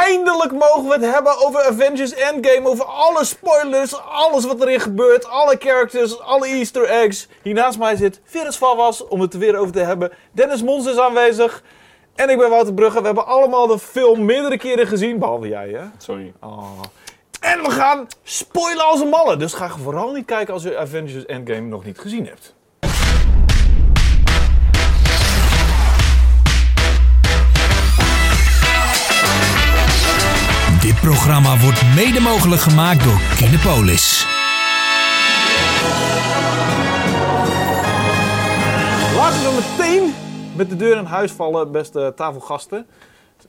Eindelijk mogen we het hebben over Avengers Endgame. Over alle spoilers, alles wat erin gebeurt. Alle characters, alle easter eggs. Hier naast mij zit Virus van was om het er weer over te hebben. Dennis Mons is aanwezig. En ik ben Wouter Brugge. We hebben allemaal de film meerdere keren gezien. Behalve jij, hè? Sorry. Oh. En we gaan spoilen als een malle. Dus ga vooral niet kijken als je Avengers Endgame nog niet gezien hebt. Programma wordt mede mogelijk gemaakt door Kinepolis. Laten we meteen met de deur in huis vallen, beste tafelgasten.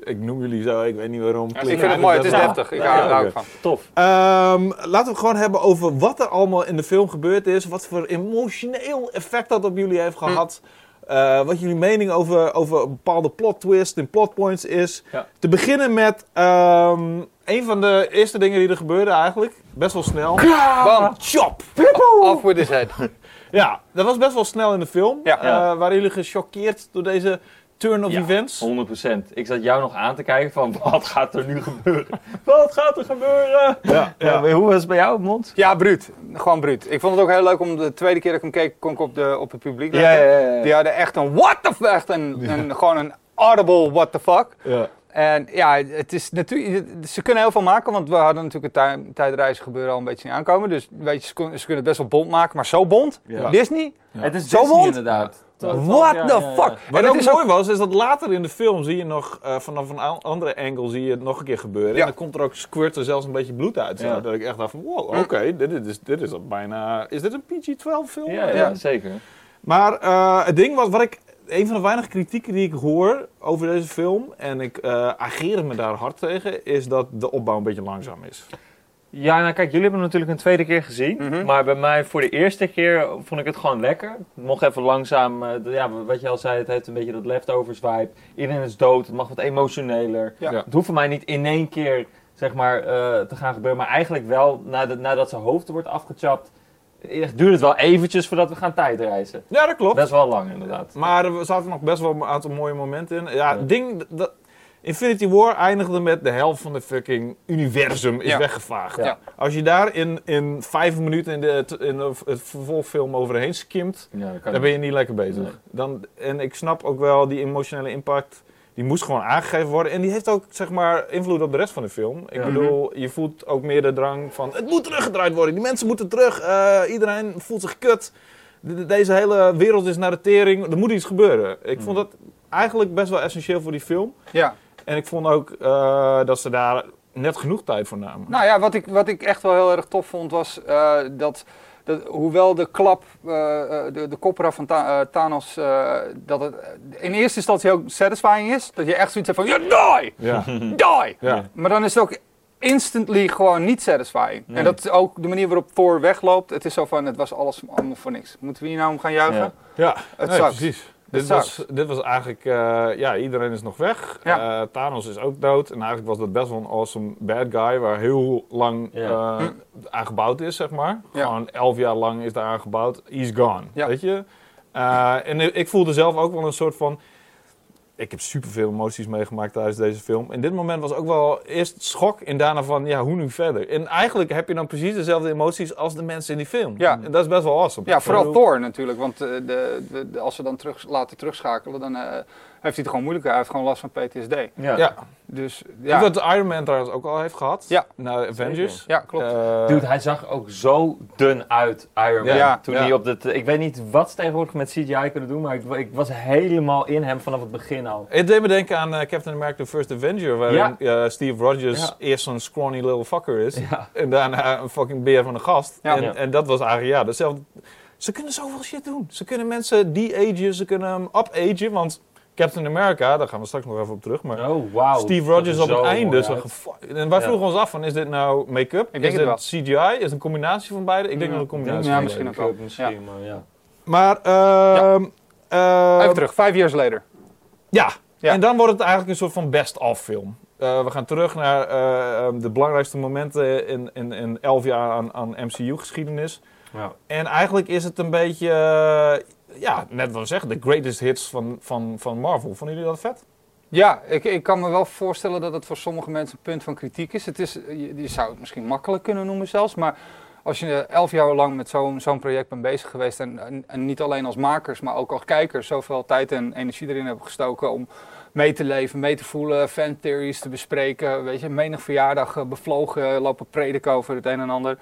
Ik noem jullie zo, ik weet niet waarom. ik vind het mooi, het is deftig. Ik hou er ook van. Tof. Ehm, laten we het gewoon hebben over wat er allemaal in de film gebeurd is. Wat voor emotioneel effect dat op jullie heeft gehad. Eh, wat jullie mening over, over een bepaalde plot twist en plot points is. Ja. Te beginnen met ehm, een van de eerste dingen die er gebeurden eigenlijk. Best wel snel. Bam, Chop! off with his head. Ja, dat was best wel snel in de film. Ja. Eh, waren jullie gechoqueerd door deze turn of Ja, events? 100%. Ik zat jou nog aan te kijken van wat gaat er nu gebeuren? Wat gaat er gebeuren? Ja, hoe was het bij jou, Mond? Ja, bruut. Gewoon bruut. Ik vond het ook heel leuk om de tweede keer dat ik hem keek, kon ik op, de, op het publiek Ja, ja, ja. Die hadden echt een what the fuck, echt een, een, gewoon een audible what the fuck. Ja. En ja, het is natuurlijk, ze kunnen heel veel maken, want we hadden natuurlijk het tij- tijdreizen gebeuren al een beetje zien aankomen. Dus weet je, ze, kun- ze kunnen het best wel bond maken, maar zo bond? Ja. Disney? Het is Zo Disney bond? inderdaad. What Ja, the ja, ja. fuck? Wat ook mooi was, is dat later in de film zie je nog eh, vanaf een andere angle zie je het nog een keer gebeuren. En dan komt er ook squirt er zelfs een beetje bloed uit. Dat ik echt dacht van, wow, oké, dit, is, dit is al bijna... Is dit een PG-12 film? Ja, zeker. Maar eh, het ding was, wat ik... Een van de weinige kritieken die ik hoor over deze film, en ik eh ageer me daar hard tegen, is dat de opbouw een beetje langzaam is. Ja, nou kijk, jullie hebben hem natuurlijk een tweede keer gezien. Mhm. Maar bij mij voor de eerste keer vond ik het gewoon lekker. Het mocht even langzaam, eh, ja, wat je al zei, het heeft een beetje dat leftovers vibe. Iedereen is dood, het mag wat emotioneler. Ja. Ja. Het hoeft voor mij niet in één keer, zeg maar, eh, te gaan gebeuren. Maar eigenlijk wel, nadat, nadat zijn hoofd wordt afgechapt, eh, duurt het wel eventjes voordat we gaan tijdreizen. Ja, dat klopt. Best wel lang inderdaad. Maar er zaten nog best wel een aantal mooie momenten in. Ja, Ja. het ding... Dat, Infinity War eindigde met de helft van de fucking universum is Ja. weggevaagd. Ja. Als je daar in, in vijf minuten in, de, in de- het vervolgfilm overheen skimt, Ja, dan ben je niet lekker bezig. Nee. Dan, en ik snap ook wel die emotionele impact, die moest gewoon aangegeven worden. En die heeft ook, zeg maar, invloed op de rest van de film. Ik Ja. bedoel, je voelt ook meer de drang van, het moet teruggedraaid worden. Die mensen moeten terug. eh, iedereen voelt zich kut. De- de- deze hele wereld is naar de tering. Er moet iets gebeuren. Ik vond dat eigenlijk best wel essentieel voor die film. Ja. En ik vond ook eh, dat ze daar net genoeg tijd voor namen. Nou ja, wat ik, wat ik echt wel heel erg tof vond was eh, dat, dat hoewel de klap, eh, de, de kopra van Tha- Thanos, dat het in eerste instantie ook satisfying is. Dat je echt zoiets hebt van, you die! Ja. Die! ja. Maar dan is het ook instantly gewoon niet satisfying. Nee. En dat is ook de manier waarop Thor wegloopt. Het is zo van, het was alles allemaal voor niks. Moeten we hier nou om gaan juichen? Ja. Ja, Het nee, precies. Dit was, dit was eigenlijk, eh, ja, iedereen is nog weg. Ja. Eh, Thanos is ook dood. En eigenlijk was dat best wel een awesome bad guy, waar heel lang Ja. eh, aan gebouwd is, zeg maar. Ja. Gewoon elf jaar lang is daar aan gebouwd. He's gone, weet je. En ik voelde zelf ook wel een soort van... Ik heb superveel emoties meegemaakt tijdens deze film. In dit moment was ook wel eerst schok en daarna van, ja, hoe nu verder? En eigenlijk heb je dan precies dezelfde emoties als de mensen in die film. Ja. En dat is best wel awesome. Ja, vooral bedoel- Thor natuurlijk. Want eh, de, de, de- als we dan terug, laten terugschakelen, dan eh, heeft hij het gewoon moeilijker. Hij heeft gewoon last van PTSD. Ja. Ja, Dus ja. wat Iron Man trouwens ook al heeft gehad. Ja. Na Avengers. ja klopt. Eh, Dude, hij zag ook zo dun uit, Iron Man. Ja, toen ja. hij op de... Ik weet niet wat ze tegenwoordig met CGI kunnen doen, maar ik, ik was helemaal in hem vanaf het begin al. Het deed me denken aan eh, Captain America The First Avenger, waarin eh, Steve Rogers Ja. eerst zo'n scrawny little fucker is. Ja. En daarna een fucking beer van een gast. Ja. En, Ja. en dat was eigenlijk, ja, dezelfde. Ze kunnen zoveel shit doen. Ze kunnen mensen de-agen, ze kunnen hem up-agen, want Captain America, daar gaan we straks nog even op terug, maar... Oh, wauw. Steve Rogers op het einde. Zo en wij Ja. vroegen ons af: van, is dit nou make-up? Ik is dit CGI? Is het een combinatie van beide? Ik denk Ja. dat het een combinatie Ja, misschien ook is. wel. Misschien, maar ja. Maar, ehm ehm, Even terug, vijf years later. Ja. Ja. en dan wordt het eigenlijk een soort van best-of film. Eh, we gaan terug naar eh, ehm, de belangrijkste momenten in, in, in elf jaar aan, aan MCU-geschiedenis. Ja. En eigenlijk is het een beetje, ja, net wat we zeggen, de greatest hits van, van, van Marvel. Vonden jullie dat vet? Ja, ik, ik kan me wel voorstellen dat het voor sommige mensen een punt van kritiek is. Het is je, je zou het misschien makkelijk kunnen noemen zelfs, maar als je elf jaar lang met zo'n zo'n project bent bezig geweest en, en, en niet alleen als makers, maar ook als kijkers zoveel tijd en energie erin hebben gestoken om mee te leven, mee te voelen, fantheories te bespreken, weet je, menig verjaardag eh, bevlogen, lopen prediken over het een en ander,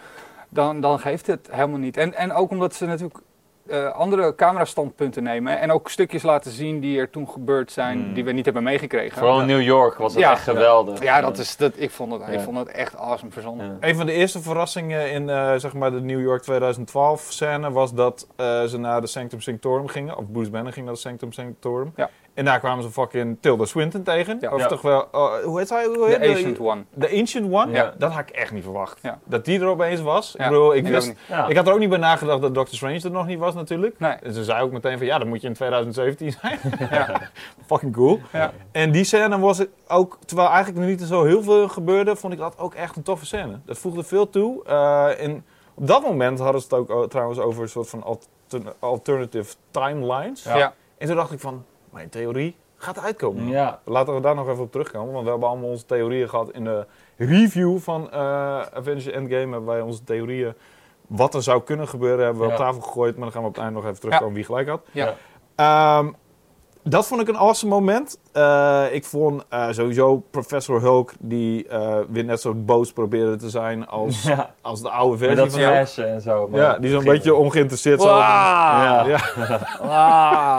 dan, dan geeft het helemaal niet. En, en ook omdat ze natuurlijk eh, andere camerastandpunten nemen en ook stukjes laten zien die er toen gebeurd zijn, Hmm. die we niet hebben meegekregen. Vooral in New York was het Ja. echt geweldig. Ja, dat is, dat, ik, vond het, ik vond het echt awesome verzonnen. Ja. Een van de eerste verrassingen in eh, zeg maar de New York 2012 scène was dat eh, ze naar de Sanctum Sanctorum gingen. Of Bruce Banner ging naar de Sanctum Sanctorum. Ja. En daar kwamen ze fucking Tilda Swinton tegen. Ja. Of Ja. toch wel, oh, hoe heet hij? Hoe De heet Ancient One. De Ancient One? Ja. Dat had ik echt niet verwacht. Ja. Dat die er opeens was. Ja, Ik bedoel, ik, wist, ik had er ook niet bij nagedacht dat Doctor Strange er nog niet was natuurlijk. Nee. En ze zei ook meteen van, ja, dan moet je in 2017 zijn. Ja. Fucking cool. Ja. En die scène was het ook, terwijl eigenlijk nog niet zo heel veel gebeurde, vond ik dat ook echt een toffe scène. Dat voegde veel toe. Eh, en op dat moment hadden ze het ook o- trouwens over een soort van alter- alternative timelines. Ja. Ja. En toen dacht ik van, mijn theorie gaat uitkomen. Ja. Laten we daar nog even op terugkomen, want we hebben allemaal onze theorieën gehad in de review van eh Avengers Endgame. Hebben wij onze theorieën, wat er zou kunnen gebeuren, hebben we Ja. op tafel gegooid. Maar dan gaan we op het eind nog even terugkomen wie gelijk had. Ja. Ehm, dat vond ik een awesome moment. Eh, ik vond eh, sowieso Professor Hulk, die weer net zo boos probeerde te zijn als, Ja. als de oude versie dat van Hulk. en zo. maar- Ja, die zo'n beetje ongeïnteresseerd zo. Ja. Ja.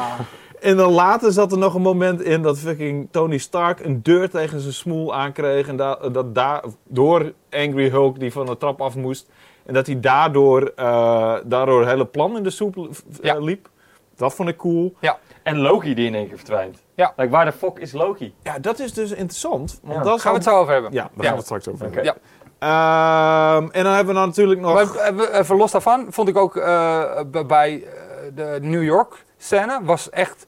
En dan later zat er nog een moment in dat fucking Tony Stark een deur tegen zijn smoel aankreeg. En da dat daar door Angry Hulk die van de trap af moest. En dat hij daardoor, eh, daardoor het hele plan in de soep eh, Ja. liep. Dat vond ik cool. En Loki die in één keer verdwijnt. Ja. Like, waar de fuck is Loki? Ja, dat is dus interessant. Want Ja. dat Gaan we het zo over hebben. Ja, daar Ja. gaan we het straks over hebben. Oké. Ja. Ehm, en dan hebben we dan natuurlijk nog... Maar even- los daarvan vond ik ook eh, bij eh, de New York scène was echt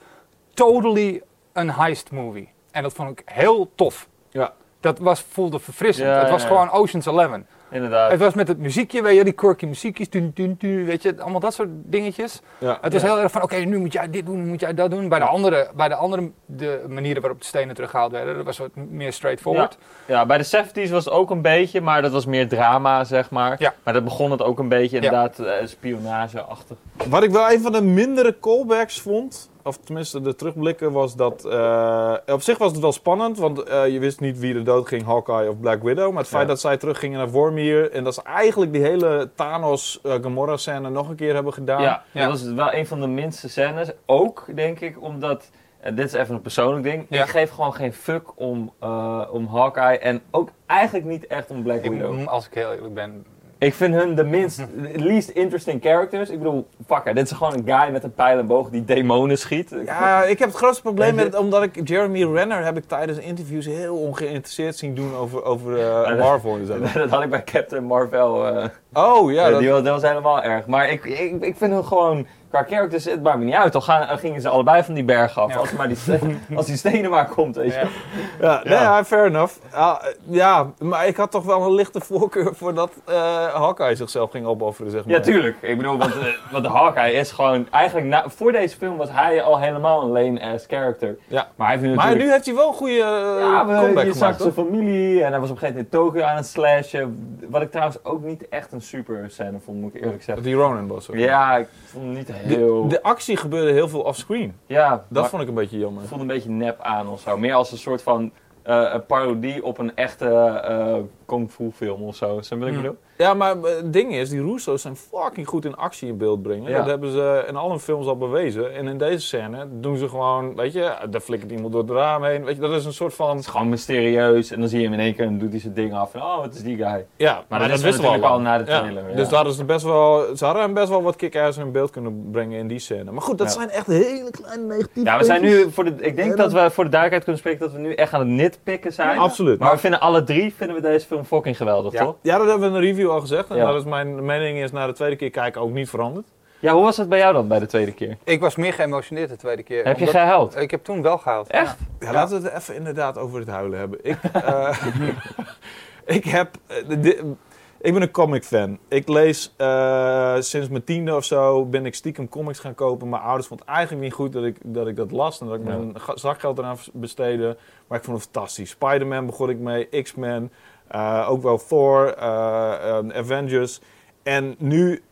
totally een heist movie. En dat vond ik heel tof. Ja. Dat was, voelde verfrissend. Ja, het was ja, gewoon Ocean's Eleven. Inderdaad. Het was met het muziekje, weet je, die quirky muziekjes, tun, weet je, allemaal dat soort dingetjes. ja. Het was Ja. heel erg van, oké, nu moet jij dit doen, nu moet jij dat doen. Bij de andere, bij de andere de manieren waarop de stenen teruggehaald werden, dat was wat meer straightforward. Ja, bij de 70s was het ook een beetje, maar dat was meer drama, zeg maar. Ja. Maar dat begon het ook een beetje inderdaad eh, spionageachtig. Wat ik wel een van de mindere callbacks vond, of tenminste de terugblikken, was dat... eh, op zich was het wel spannend, want eh, je wist niet wie er dood ging, Hawkeye of Black Widow. Maar het feit Ja. dat zij teruggingen naar Vormir en dat ze eigenlijk die hele Thanos-Gamora-scène nog een keer hebben gedaan. Ja, Ja. dat was wel een van de minste scènes. Ook, denk ik, omdat... En dit is even een persoonlijk ding. Ja. Ik geef gewoon geen fuck om, eh, om Hawkeye. En ook eigenlijk niet echt om Black Widow. als ik heel eerlijk ben, Ik vind hun de minst, least interesting characters. Ik bedoel, fucker, dit is gewoon een guy met een pijl en boog die demonen schiet. Ja, ik heb het grootste probleem met het, omdat ik Jeremy Renner heb ik tijdens interviews heel ongeïnteresseerd zien doen over, over eh, Marvel en zo. dat had ik bij Captain Marvel. eh, Oh ja, dat, die was, dat was helemaal erg. Maar ik, ik, ik vind hun gewoon, qua characters, het maakt me niet uit. Al gaan, gingen ze allebei van die berg af. Ja. Als, maar die steen, als die stenen maar komt, weet je. Ja. ja, nee, Ja. fair enough. Ja, maar ik had toch wel een lichte voorkeur voor dat eh Hawkeye zichzelf ging opofferen, zeg maar. Ja, tuurlijk. Ik bedoel, want, eh, want de Hawkeye is gewoon... Eigenlijk, na, voor deze film was hij al helemaal een lame-ass character. Ja. Maar hij heeft nu Maar natuurlijk... nu heeft hij wel een goede eh, ja, comeback je zag gemaakt, zijn familie en hij was op een gegeven moment in Tokyo aan het slashen. Wat ik trouwens ook niet echt een super scène vond, moet ik eerlijk Dat zeggen. die Ronan was. ook. Ja, ik vond hem niet heel... De, de actie gebeurde heel veel offscreen. ja, Dat vond ik een beetje jammer. Het voelde een beetje nep aan of zo. Meer als een soort van eh, een parodie op een echte eh kung fu film of zo. Je wat ik Hmm. bedoel? Ja, maar eh, het ding is, die Russo's zijn fucking goed in actie in beeld brengen. Ja. Dat hebben ze in alle films al bewezen. En in deze scène doen ze gewoon, weet je, daar flikkert iemand door het raam heen. Weet je, dat is een soort van... Het is gewoon mysterieus en dan zie je hem in één keer en doet hij zijn ding af. En oh, het is die guy. Ja, Maar dat wisten wisten we al lang. na de trailer, ja. Dus daar is het best wel, ze hadden hem best wel wat kick-ass in beeld kunnen brengen in die scène. Maar goed, dat Ja. zijn echt hele kleine negatieve Ja, we zijn nu, voor de, ik denk En dat we voor de duidelijkheid kunnen spreken dat we nu echt aan het nitpikken zijn. Absoluut. Maar we vinden alle drie vinden we deze film fucking geweldig, ja. toch? ja, dat hebben we in de review al gezegd. En Ja. dat is mijn mening is na de tweede keer kijken ook niet veranderd. Ja, hoe was het bij jou dan bij de tweede keer? ik was meer geëmotioneerd de tweede keer. Heb je gehuild? Ik heb toen wel gehaald. Echt? Ja, laten we het even inderdaad over het huilen hebben. Ik, eh, ik heb... eh, de- de- Ik ben een comic fan. Ik lees eh, sinds mijn tiende of zo ben ik stiekem comics gaan kopen. Mijn ouders vonden het eigenlijk niet goed dat ik dat, ik dat las en dat ik Ja. mijn zakgeld eraan besteedde. Maar ik vond het fantastisch. Spider-Man begon ik mee, X-Men, eh, ook wel Thor, eh, eh, Avengers. En nu,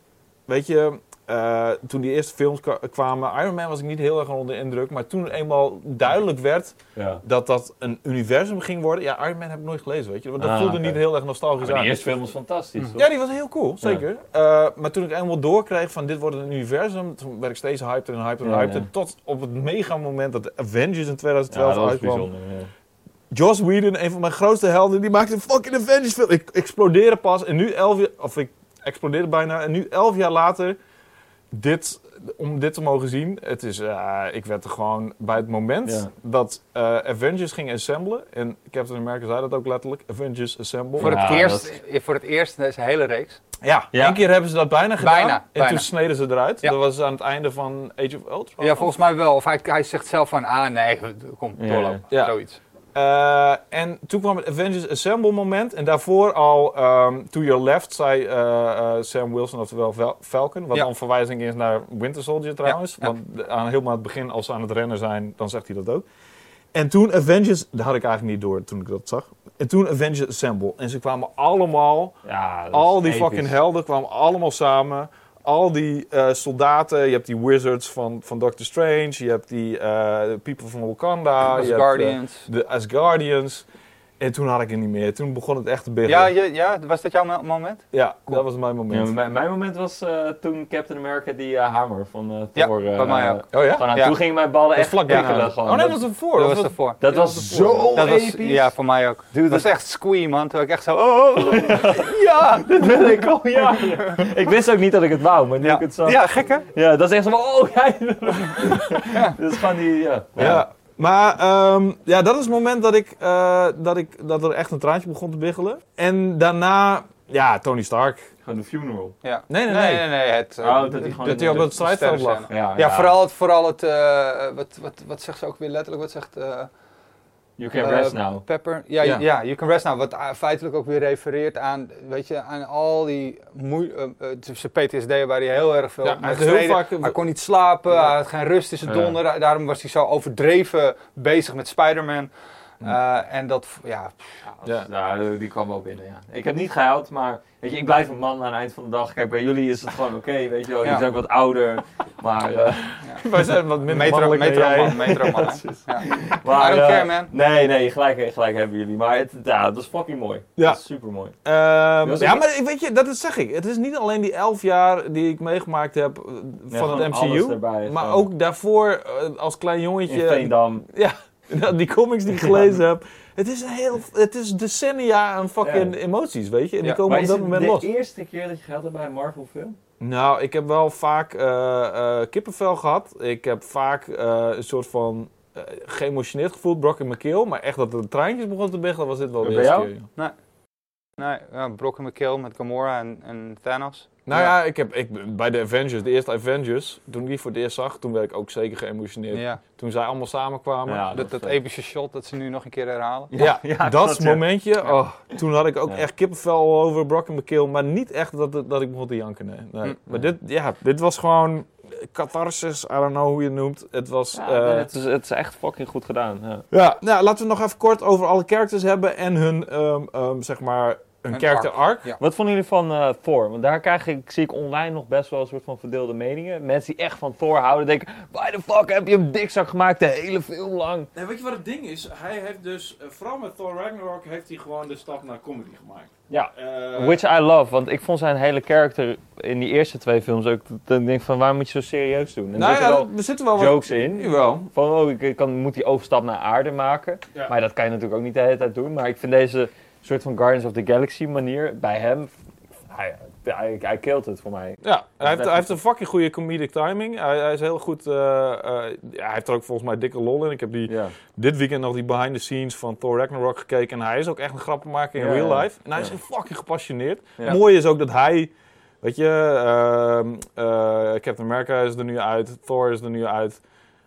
weet je, eh, toen die eerste films kwa- kwamen, Iron Man was ik niet heel erg onder de indruk. Maar toen het eenmaal duidelijk werd Ja. dat dat een universum ging worden. Ja, Iron Man heb ik nooit gelezen, weet je. Want dat Ah, voelde niet heel erg nostalgisch Maar aan. die eerste film was fantastisch, toch? Ja, die was heel cool, zeker. Maar toen ik eenmaal doorkreeg van dit wordt een universum, toen werd ik steeds hyped en hyped en hyped. ja. Tot op het mega moment dat de Avengers in Ja, 2012 dat was uitkwam. Joss Whedon, een van mijn grootste helden, die maakte een fucking Avengers film. Ik explodeerde pas en nu elf jaar, of ik explodeerde bijna en nu elf jaar later, dit, om dit te mogen zien, het is, eh, ik werd er gewoon bij het moment Ja. dat eh, Avengers ging assemblen, en Captain America zei dat ook letterlijk, Avengers assemble. Voor, Ja, het dat- eerst, voor het eerst in deze hele reeks. Ja, Ja. één keer hebben ze dat bijna gedaan. Bijna, en bijna. toen sneden ze eruit. Ja. Dat was aan het einde van Age of Ultron. Ja, volgens mij wel. Of hij, hij zegt zelf van, ah nee, kom, Ja. doorlopen. Ja. Zoiets. Eh, en toen kwam het Avengers Assemble moment. En daarvoor al, ehm To Your Left, zei eh, eh, Sam Wilson, oftewel Falcon. Wat Ja. een verwijzing is naar Winter Soldier trouwens. Ja. Want aan, helemaal het begin, als ze aan het rennen zijn, dan zegt hij dat ook. En toen Avengers, dat had ik eigenlijk niet door toen ik dat zag. En toen Avengers Assemble. En ze kwamen allemaal Ja, al die episch. fucking helden kwamen allemaal samen. Al die eh, soldaten, je hebt die wizards van, van Doctor Strange, je hebt die eh, people van Wakanda, je hebt, eh, Guardians. de Asgardians. En toen had ik het niet meer. Toen begon het echt te biggelen. ja, Ja, je, ja, was dat jouw mo- moment? dat was mijn Ja, moment. mijn, mijn moment was eh, toen Captain America die eh, hamer van eh Ja, Thor... eh, bij mij ook. oh ja? Gewoon Ja. Toen gingen mijn ballen Dat echt vlak gewoon. Oh nee, dat, dat was ervoor. Dat was ervoor. dat Ja, was dat zo Dat was, ja, voor mij ook. Dude, dat dat, was echt squee, man. Toen ik echt zo, oh, ja. dat wil ik al jaren. ik wist ook niet dat ik het wou, maar nu Ja. ik het zag... ja, gek hè? Ja, dat is echt zo van, oh jij... Dat is gewoon die, ja. Ja. Maar ehm, ja, dat is het moment dat, ik, eh, dat, ik, dat er echt een traantje begon te biggelen. En daarna, ja, Tony Stark. Gewoon de funeral. Ja. Nee, nee, nee, nee. nee, nee, het, eh, Oh, dat hij gewoon Dat hij op het strijdveld lag. sterrenscène. Ja, Ja, vooral het, vooral het eh, wat, wat, wat zegt ze ook weer letterlijk? Wat zegt eh, You can eh, rest now. Pepper? Ja, Ja. ja. You Can Rest Now. Wat feitelijk ook weer refereert aan, weet je, aan al die moe eh, eh, zijn PTSD waar hij heel erg veel Ja, hij heel vaak- Hij kon niet slapen, Ja. hij had geen rust in zijn Ja. donder. Daarom was hij zo overdreven bezig met Spider-Man. En dat, ja, Ja. Ja, die kwam wel binnen, ja. Ik heb niet gehuild, maar weet je, ik blijf een man aan het eind van de dag. Kijk, bij jullie is het gewoon oké, weet je wel. Ja. Zijn ook wat ouder, maar... eh, Wij zijn wat minder metro, mannelijk dan metro jij. man, metro man. hè. Ja. maar I don't eh, care, man. Nee, nee, gelijk, gelijk hebben jullie. Maar het, ja, dat is fucking mooi. Ja. Dat is super mooi. Ehm, Was ja, ook- maar ik- weet je, dat is, zeg ik. Het is niet alleen die elf jaar die ik meegemaakt heb eh, van het MCU. Erbij, Maar gewoon. ook daarvoor, eh, als klein in jongetje, Veendam. ja, die comics die ik gelezen heb. Het is, een heel, het is decennia aan fucking Ja. emoties, weet je. En die komen Maar op is dat het moment de los. eerste keer dat je gehad hebt bij een Marvel film? Nou, ik heb wel vaak eh, eh, kippenvel gehad. Ik heb vaak eh, een soort van eh, geëmotioneerd gevoeld, brok in mijn keel. Maar echt dat de traantjes begonnen te biggelen, was dit wel de Bij eerste jou? keer. Nee, ja, Brock en McKill met Gamora en, en Thanos. Nou ja, ik heb, ik, bij de Avengers, de eerste Avengers, toen ik die voor het eerst zag, toen werd ik ook zeker geëmotioneerd. Ja, Toen zij allemaal samenkwamen. Ja, dat, dat vet. epische shot dat ze nu nog een keer herhalen. Ja, Ja, dat klopt, ja. momentje, oh, toen had ik ook Ja. echt kippenvel over Brock mijn keel. Maar niet echt dat, dat ik begon te janken, nee. nee. Hm. Maar dit, ja, dit was gewoon catharsis, I don't know hoe je het noemt. Het was... Ja, eh, het, is, het is echt fucking goed gedaan. Ja. Ja, nou, laten we nog even kort over alle characters hebben en hun, ehm, ehm, zeg maar, hun Hun character arc. arc. Ja. Wat vonden jullie van eh, Thor? Want daar krijg ik, zie ik online nog best wel een soort van verdeelde meningen. Mensen die echt van Thor houden denken... Why the fuck heb je hem dikzak gemaakt de hele film lang? Nee, weet je wat het ding is? Hij heeft dus, eh, vooral met Thor Ragnarok, heeft hij gewoon de stap naar comedy gemaakt. Ja. Eh, Which I love, want ik vond zijn hele karakter in die eerste twee films ook... Dan denk ik van, waarom moet je zo serieus doen? En er nou zitten ja, wel er zitten wel wat... jokes in. Jawel. Van, oh, ik- ik kan, moet die overstap naar aarde maken. Ja. Maar dat kan je natuurlijk ook niet de hele tijd doen. Maar ik vind deze soort van Guardians of the Galaxy manier bij hem... Hij, hij, hij killt het voor mij. Ja, hij heeft, best hij heeft een fucking goede comedic timing. Hij, hij is heel goed... eh, eh, hij heeft er ook volgens mij dikke lol in. Ik heb die, Ja. dit weekend nog die behind the scenes van Thor Ragnarok gekeken. En hij is ook echt een grappenmaker in Ja, real life. En hij is Ja. fucking gepassioneerd. Mooi is ook dat hij... Weet je, ehm, eh, Captain America is er nu uit. Thor is er nu uit.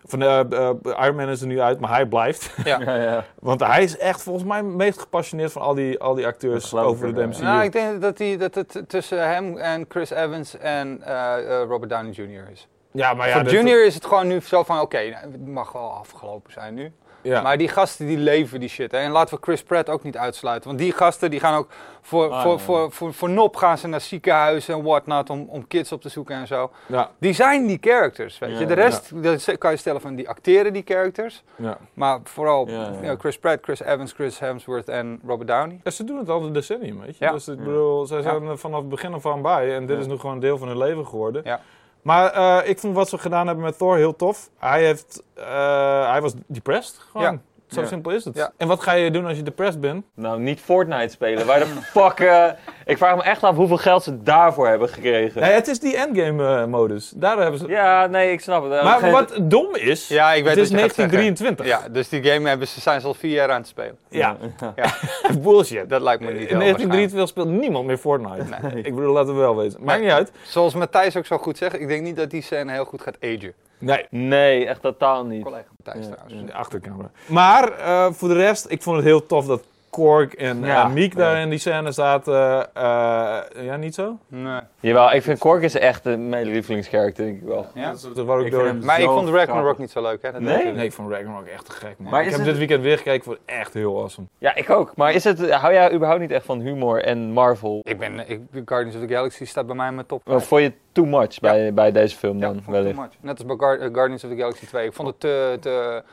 Van, eh, eh, Iron Man is er nu uit, maar hij blijft. Ja. Ja, ja. Want hij is echt volgens mij het meest gepassioneerd van al die, al die acteurs over de. MCU. Nou, ik denk dat, die, dat het tussen hem en Chris Evans en eh, eh, Robert Downey Jr. is. ja, maar ja, Voor Junior is het gewoon nu zo van, oké, nou, het mag wel afgelopen zijn nu. Ja. Maar die gasten die leven die shit. Hè. En laten we Chris Pratt ook niet uitsluiten. Want die gasten die gaan ook voor, Ah, voor, ja. voor, voor, voor nop gaan ze naar ziekenhuizen en whatnot om, om kids op te zoeken en zo. ja, Die zijn die characters, weet je. De rest kan je stellen van die acteren die characters. ja. Maar vooral Chris Pratt, Chris Evans, Chris Hemsworth en Robert Downey. Ja, ze doen het al een decennium, weet je. Dus ik bedoel, zij zijn er vanaf het begin af aan bij. En dit is nu gewoon een deel van hun leven geworden. Ja. Maar eh, ik vond wat ze gedaan hebben met Thor heel tof. Hij, heeft, eh, hij was depressed, gewoon. Zo Ja. simpel is het. Ja. En wat ga je doen als je depressed bent? Nou, niet Fortnite spelen. Waar de fuck... eh, ik vraag me echt af hoeveel geld ze daarvoor hebben gekregen. Nee, het is die endgame-modus. Daar hebben ze... Ja, nee, ik snap het. maar Geen- wat dom is, Ja, ik weet het is wat je gaat zeggen. 1923. Ja, dus die game hebben ze, zijn ze al vier jaar aan het spelen. Ja. Ja. Bullshit. Dat lijkt me niet In heel 1923 speelt niemand meer Fortnite. Ik bedoel, laten we wel weten. Maakt Nee. niet uit. Zoals Matthijs ook zo goed zegt, ik denk niet dat die scène heel goed gaat agen. Nee. Nee, echt totaal niet. Collega Matthijs Ja, trouwens. In de achterkamer. Maar eh, voor de rest, ik vond het heel tof dat Korg en Ja. eh, Miek daar Ja. in die scène zaten. Eh, ja, niet zo? Nee. Jawel, ik vind Kork is echt eh, mijn lievelingskarakter, denk ik wel. Ja? Dat wou ik Ik door. Maar ik vond Ragnarok grappig. niet zo leuk, hè? Dat Nee? Nee, ik vond Ragnarok echt te gek, man. Maar ik heb het- dit weekend weer gekeken, ik vond het echt heel awesome. Ja, ik ook. Maar is het, hou jij überhaupt niet echt van humor en Marvel? Ik ben, ik, Guardians of the Galaxy staat bij mij in mijn top. Vond je too much bij, bij deze film Ja, dan? wellicht? too much. Net als bij Guar- eh, Guardians of the Galaxy 2. Ik vond het te, te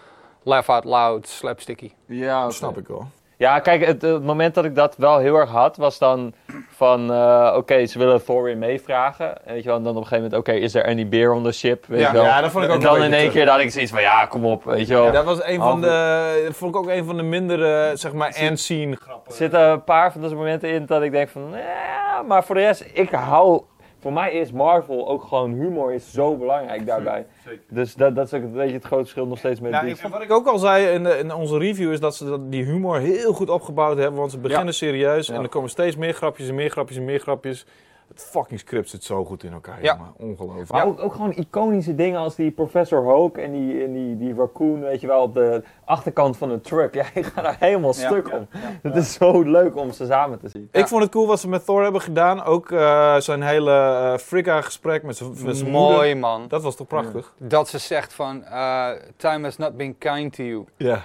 laugh out loud, slapsticky. Ja, Dat snap ik wel. Ja, kijk, het, het moment dat ik dat wel heel erg had, was dan van, eh, oké, ze willen Thor weer meevragen. Weet je wel, en dan op een gegeven moment, oké, is er any beer on the ship? Weet Ja, je wel. ja, dat vond ik ook en dan in één keer dat ik zoiets van, ja, kom op, weet je wel. Dat was een van de, dat vond ik ook een van de mindere, zeg maar, end-scene grappen. Er zitten een paar van deze momenten in dat ik denk van, ja, maar voor de rest, ik hou... Voor mij is Marvel ook gewoon humor is zo belangrijk daarbij. Dus dat, dat is ook een beetje het grote verschil nog steeds met Nou, ik- wat ik ook al zei in, de- in onze review is dat ze dat, die humor heel goed opgebouwd hebben. Want ze beginnen serieus en er komen steeds meer grapjes en meer grapjes en meer grapjes. Het fucking script zit zo goed in elkaar, Ja. jongen. Ongelooflijk. Maar ook, ook gewoon iconische dingen als die Professor Hoke en die, en die, die raccoon, weet je wel, op de achterkant van een truck. Ja, ik ga daar helemaal Ja, stuk ja, om. Het is zo leuk om ze samen te zien. Ik vond het cool wat ze met Thor hebben gedaan. Ook eh, zijn hele eh Frigga-gesprek met zijn met zijn moeder. Mooi man. Dat was toch prachtig? Dat ze zegt van, eh, time has not been kind to you. Ja.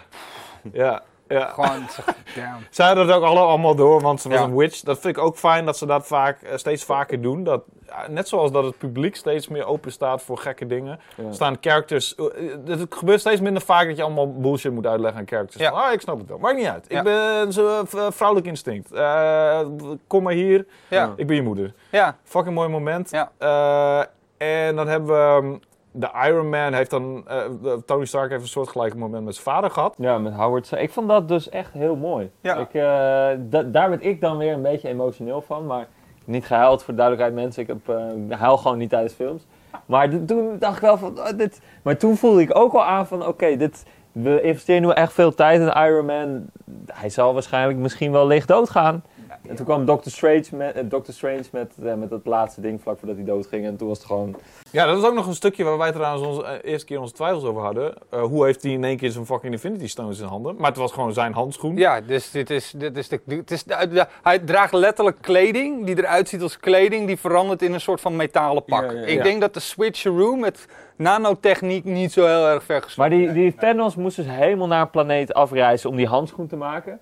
Ja. Ja. Gewoon, damn. Zij hadden het ook alle, allemaal door, want ze was Ja. een witch. Dat vind ik ook fijn dat ze dat vaak, eh, steeds vaker doen. Dat, net zoals dat het publiek steeds meer open staat voor gekke dingen. Ja. Staan characters... eh, Het gebeurt steeds minder vaak dat je allemaal bullshit moet uitleggen aan characters. Ah, ik snap het wel. Maakt niet uit. Ik ben zo'n v- vrouwelijk instinct. Eh, kom maar hier. Ik ben je moeder. ja. Fucking mooi moment. Ja. Eh, en dan hebben we... de Iron Man heeft dan... eh, Tony Stark heeft een soortgelijk moment met zijn vader gehad. Ja, met Howard. Ik vond dat dus echt heel mooi. Ja. Ik, eh, da- daar werd ik dan weer een beetje emotioneel van. Maar niet gehuild voor de duidelijkheid, mensen. Ik heb, eh, huil gewoon niet tijdens films. Maar toen dacht ik wel van, oh, dit... Maar toen voelde ik ook al aan van, oké, dit... We investeren nu echt veel tijd in Iron Man. Hij zal waarschijnlijk misschien wel licht doodgaan. En toen kwam Doctor Strange met, eh, Doctor Strange met, eh, met dat laatste ding vlak voordat hij doodging. En toen was het gewoon... Ja, dat is ook nog een stukje waar wij trouwens onze, eh, eerste keer onze twijfels over hadden. Eh, hoe heeft hij in één keer zijn fucking Infinity Stones in zijn handen? Maar het was gewoon zijn handschoen. Ja, dus dit is, dit is de, dit is de, hij draagt letterlijk kleding die eruit ziet als kleding die verandert in een soort van metalen pak. Ja, ja, ja. Ik denk dat de switcheroo met nanotechniek niet zo heel erg ver Maar die, die Thanos moest dus helemaal naar een planeet afreizen om die handschoen te maken.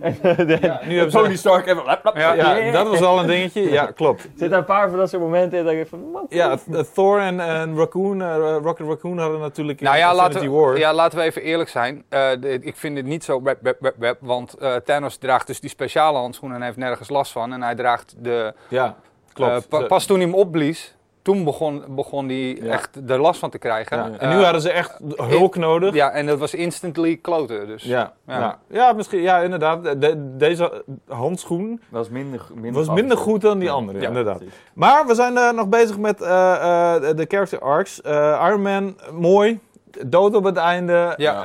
Eh, de- nu hebben ze- Tony Stark even... lap, lap, Ja, Ja, dat was wel een dingetje. Ja, klopt. Er zitten een paar van dat soort momenten in dat ik van... man, Ja, th- Thor en, en Raccoon, eh, Rocket Raccoon hadden natuurlijk in Nou ja Infinity laten, War. ja, laten we even eerlijk zijn. Eh, de- ik vind het niet zo web, web, web, web, want eh, Thanos draagt dus die speciale handschoenen en heeft nergens last van. En hij draagt de... Ja, klopt. pas toen hij hem opblies, toen begon, begon hij Ja. echt er last van te krijgen. ja. Eh, En nu hadden ze echt hulk nodig. Ja, en dat was instantly kloten. Dus. Ja, Ja. ja. ja. misschien. Ja, inderdaad. De- deze handschoen was minder, minder was minder goed dan die andere, Ja, inderdaad. precies. Maar we zijn eh, nog bezig met eh, eh, de character arcs. Eh, Iron Man, mooi. Dood op het einde. Ja.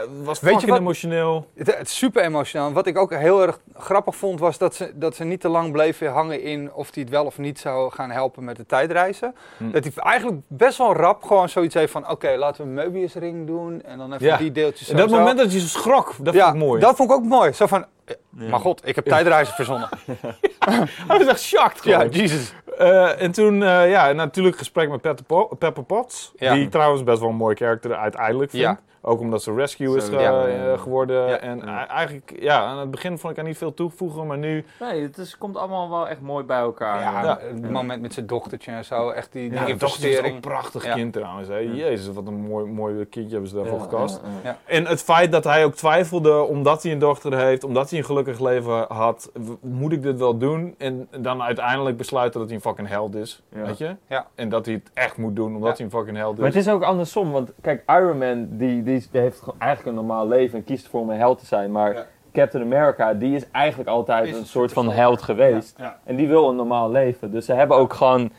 Eh, was Weet je wat? emotioneel. Het, super emotioneel. Wat ik ook heel erg grappig vond, was dat ze, dat ze niet te lang bleven hangen in of hij het wel of niet zou gaan helpen met de tijdreizen. Hm. Dat hij eigenlijk best wel rap gewoon zoiets heeft van: oké, laten we een Möbius ring doen. En dan even Ja. die deeltjes. En dat zo. moment dat je schrok, dat ja, vond ik mooi. dat vond ik ook mooi. Zo van: eh, maar god, ik heb tijdreizen verzonnen. Hij was echt shocked ja. Jesus. Eh, en toen, eh, ja, natuurlijk gesprek met Pepper, Po- Pepper Potts. Ja. Die trouwens best wel een mooi karakter uiteindelijk vind. Ja. Ook omdat ze rescue is Zo, eh, ja. eh, geworden. Ja. En eh, eigenlijk, ja, aan het begin vond ik er niet veel toevoegen, maar nu... Nee, het is, komt allemaal wel echt mooi bij elkaar. Ja, Ja. het moment met zijn dochtertje en zo. Echt die, die Ja, dat is ook investering. een prachtig Ja. kind trouwens. Hè. Jezus, wat een mooi, mooi kindje hebben ze daarvoor Ja, gekast. ja, ja. Ja. En het feit dat hij ook twijfelde, omdat hij een dochter heeft, omdat hij een gelukkig leven had, moet ik dit wel doen? En dan uiteindelijk besluiten dat hij een fucking held is, Ja. weet je? Ja. En dat hij het echt moet doen, omdat Ja. hij een fucking held is. Maar het is ook andersom, want kijk, Iron Man die, die, die heeft eigenlijk een normaal leven en kiest ervoor om een held te zijn. Maar Ja. Captain America, die is eigenlijk altijd Is een soort van held geweest. Ja. En die wil een normaal leven. Dus ze hebben ook gewoon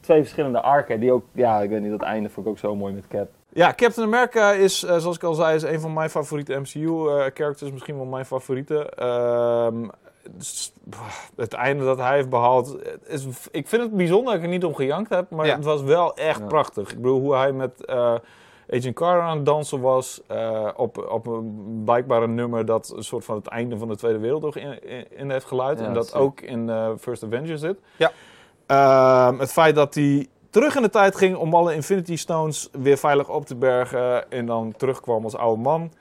twee verschillende arken. Die ook, ja, ik weet niet, dat einde vond ik ook zo mooi met Cap. Ja, Captain America is, eh, zoals ik al zei, is een van mijn favoriete MCU-characters. misschien wel mijn favoriete. Ehm, s- het einde dat hij heeft behaald. Is, ik vind het bijzonder dat ik er niet om gejankt heb. Maar Ja. het was wel echt Ja. prachtig. Ik bedoel, hoe hij met eh, Agent Carter aan het dansen was. eh, op, op een blijkbaar een nummer dat een soort van het einde van de Tweede Wereldoorlog in, in, in heeft geluid. Ja, en dat ook in eh, First Avenger zit. Ja. Ehm, het feit dat hij terug in de tijd ging om alle Infinity Stones weer veilig op te bergen. En dan terugkwam als oude man.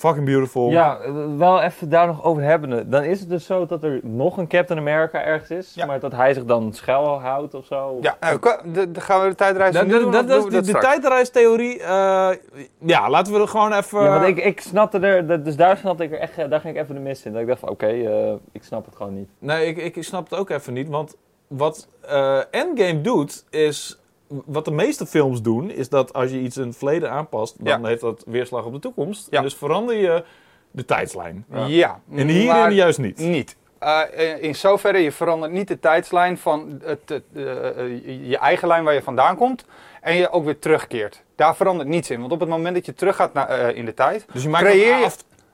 Fucking beautiful. Ja, eh, wel even daar nog over hebben. Dan is het dus zo dat er nog een Captain America ergens is. Ja. Maar dat hij zich dan schuil houdt of zo. Ja, de- de- gaan we de tijdreis doen, dat, de, tijdreistheorie. eh, ja, laten we er gewoon even... Ja, want ik, ik snapte er, dat- dus daar snapte ik er echt, daar ging ik even de mis in. Dat ik dacht van, oké, eh, ik snap het gewoon niet. Nee, ik, ik snap het ook even niet. Want wat eh, Endgame doet, is... Wat de meeste films doen, is dat als je iets in het verleden aanpast... dan Ja. heeft dat weerslag op de toekomst. Ja. Dus verander je de tijdslijn. Ja, En hierin juist niet. niet. Eh, in- in zoverre, je verandert niet de tijdslijn van het, het, eh, eh, je eigen lijn waar je vandaan komt. En je ook weer terugkeert. Daar verandert niets in. Want op het moment dat je teruggaat naar, eh, in de tijd, Dus je maakt creëer een je-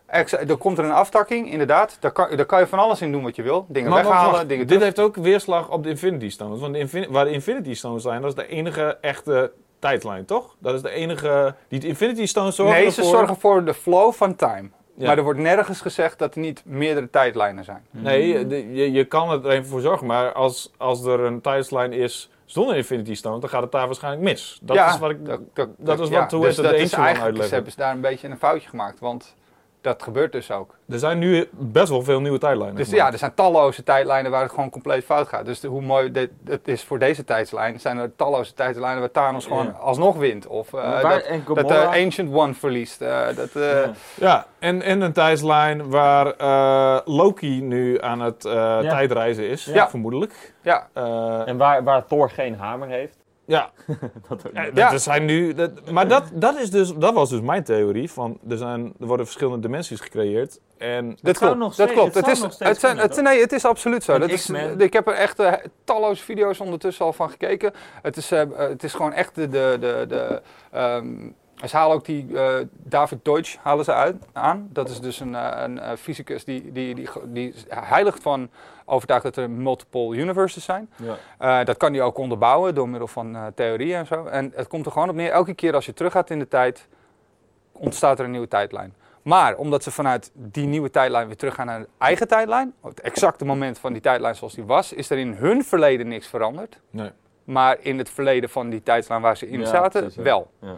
er komt er een aftakking, inderdaad. Daar kan, daar kan je van alles in doen wat je wil. Dingen Maar- weghalen, wacht, dingen Dit terug- heeft ook weerslag op de Infinity Stones. Want de Infin- waar de Infinity Stones zijn, dat is de enige echte tijdlijn, toch? Dat is de enige... Die Infinity Stones zorgen Nee, ze zorgen voor de flow van time. Ja. Maar er wordt nergens gezegd dat er niet meerdere tijdlijnen zijn. Nee, de- je, je kan het er even voor zorgen. Maar als, als er een tijdslijn is zonder Infinity Stones, dan gaat het daar waarschijnlijk mis. Dat ja, is wat ik... dat, dat, dat is ja, wat- hoe dus is het de Ancient uitleggen. ze hebben ze daar een beetje een foutje gemaakt. Want dat gebeurt dus ook. Er zijn nu best wel veel nieuwe tijdlijnen. Dus ja, er zijn talloze tijdlijnen waar het gewoon compleet fout gaat. Dus de- hoe mooi dit, het is voor deze tijdslijn, zijn er talloze tijdlijnen waar Thanos gewoon alsnog wint. Of eh, Waar- dat, de Gamora- Ancient One verliest. Eh, dat, eh, Ja. Ja, en, en een tijdslijn waar eh, Loki nu aan het eh, tijdreizen is, vermoedelijk. ja, Eh, En waar, waar Thor geen hamer heeft. Ja, Dat ook Ja, niet. dat Ja. er zijn nu, dat, maar dat, dat, is dus, dat was dus mijn theorie. Van, er, zijn, er worden verschillende dimensies gecreëerd. En dat klopt. nog dat steeds- klopt. het is, nog het zijn, het, nee, het is absoluut zo. Dat is, ik heb er echt eh, talloze video's ondertussen al van gekeken. Het is, eh, het is gewoon echt de... de, de, de ehm, ze halen ook die eh, David Deutsch halen ze uit, aan. Dat is dus een, eh, een eh, fysicus die, die, die, die is heilig van overtuigd dat er multiple universes zijn. Ja. Dat kan hij ook onderbouwen door middel van eh, theorieën en zo. En het komt er gewoon op neer, elke keer als je teruggaat in de tijd, ontstaat er een nieuwe tijdlijn. Maar omdat ze vanuit die nieuwe tijdlijn weer teruggaan naar de eigen tijdlijn, het exacte moment van die tijdlijn zoals die was, is er in hun verleden niks veranderd. nee. Maar in het verleden van die tijdlijn waar ze in Ja, zaten, precies, wel. Ja.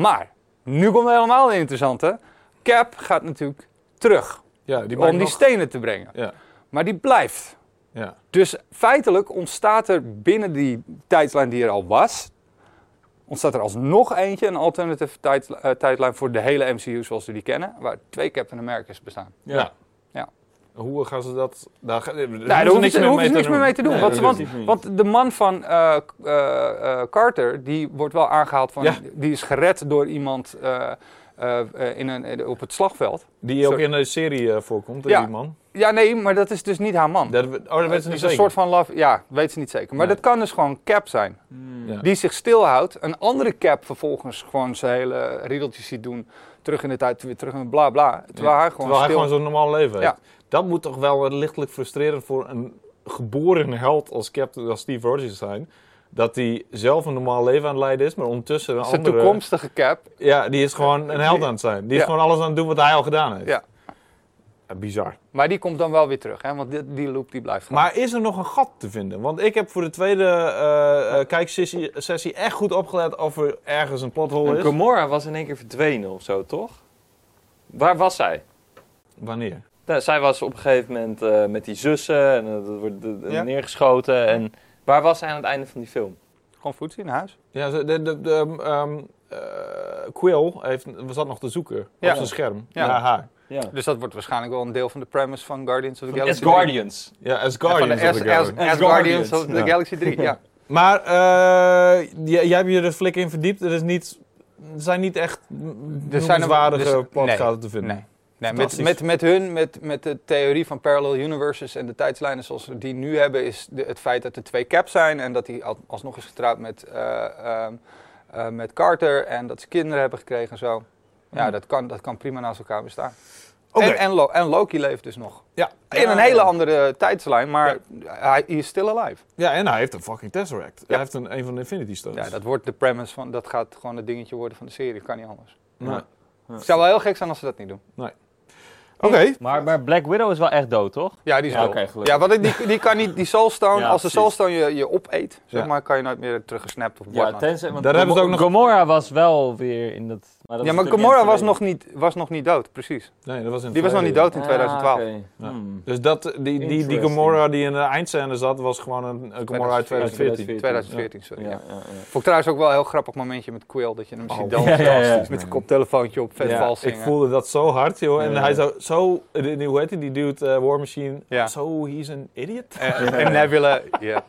Maar, nu komt helemaal het interessante. Cap gaat natuurlijk terug ja, die om die nog- stenen te brengen. Ja, Maar die blijft. ja. Dus feitelijk ontstaat er binnen die tijdlijn die er al was, ontstaat er alsnog eentje, een alternative tijd, eh, tijdlijn voor de hele MCU zoals we die kennen, waar twee Captain America's bestaan. ja. Ja. Hoe gaan ze dat... Daar, ga- daar Nee, daar hoeven ze, niks meer mee te doen. Nee, want, want, de man van eh, eh, eh, Carter, die wordt wel aangehaald van, Ja. die is gered door iemand in een, op het slagveld. Die ook Sorry. in de serie voorkomt, Ja. die man. Ja, nee, maar dat is dus niet haar man. Dat, oh, dat weet ze niet is een zeker. soort van love, ja, weet ze niet zeker. Maar Nee. dat kan dus gewoon Cap zijn. Hmm. Ja. die zich stilhoudt. Een andere cap vervolgens gewoon zijn hele riedeltjes ziet doen. Terug in de tijd, weer terug in bla bla. Terwijl Ja, hij gewoon Terwijl hij gewoon zo'n normaal leven heeft. Ja. Dat moet toch wel lichtelijk frustrerend voor een geboren held als Captain, als Steve Rogers zijn. Dat hij zelf een normaal leven aan het leiden is, maar ondertussen een zijn andere... toekomstige cap. Ja, die is gewoon een held aan het zijn. Die is gewoon alles aan het doen wat hij al gedaan heeft. Ja. Ja, bizar. Maar die komt dan wel weer terug, hè? want die, die loop die blijft gaan. Maar is er nog een gat te vinden? Want ik heb voor de tweede eh, eh, kijksessie sessie echt goed opgelet of er ergens een plothole is. Gamora was in één keer verdwenen of zo, toch? Waar was zij? Wanneer? Nou, zij was op een gegeven moment eh, met die zussen en eh, dat wordt Ja. neergeschoten. En waar was zij aan het einde van die film? Gewoon voedsel in huis. Ja, ze- de, de, de, ehm, eh, Quill heeft, zat nog te zoeken Ja. op zijn scherm Ja. naar haar. Ja. Dus dat wordt waarschijnlijk wel een deel van de premise van Guardians of the As Galaxy Guardians. Ja, as van Guardians of As, the as, Galaxy. as As Guardians Guardians, of the ja. Galaxy 3, ja. Maar eh, jij, jij hebt je er flik in verdiept. Er, is niet, er zijn niet echt Er zijn er- waardige dus- nee, te vinden. Nee. Nee, met, met, met hun, met, met de theorie van parallel universes en de tijdslijnen zoals we die nu hebben, is de, het feit dat er twee caps zijn en dat hij al- alsnog is getrouwd met, eh, ehm, eh, met Carter en dat ze kinderen hebben gekregen en zo. Ja, Hmm. dat, kan, dat kan prima naast elkaar bestaan. Oké. En, en, Lo- en Loki leeft dus nog. Ja. In een hele andere tijdslijn, maar hij is still alive. Ja, en hij heeft een fucking Tesseract. Hij heeft een, een van de Infinity Stones. Ja, dat wordt de premise van, dat gaat gewoon het dingetje worden van de serie, kan niet anders. Nee. Het zou wel heel gek zijn als ze dat niet doen. Oké. Maar, maar Black Widow is wel echt dood, toch? Ja, die is Ja, dood. oké, gelukkig. ja, want die, die kan niet, die Soulstone, Ja, als de. Soulstone je, je opeet, zeg Ja. maar, kan je nooit meer teruggesnapt of Ja, tenzij, want Daar hebben ze ook nog- Gamora was wel weer in dat... Maar dat Ja, maar in was nog, niet, was nog niet dood, precies. Nee, dat was in Die was nog niet dood in 2012. Ah. Hmm. Dus dat, die, die, die. Gamora die in de eindscène zat, was gewoon een, een Gamora uit 2014. 2014, sorry. Ja, Ja. ja, ja. Vond ik trouwens ook wel een heel grappig momentje met Quill, dat je hem Oh, ziet dansen ja, ja, ja. met zijn koptelefoontje op, vet Ja, vals ik voelde dat zo hard, joh. En hij zo, zo die, die- hoe heet die, die dude, eh, War Machine, Ja. zo, he's an idiot. En, en Nebula, ja.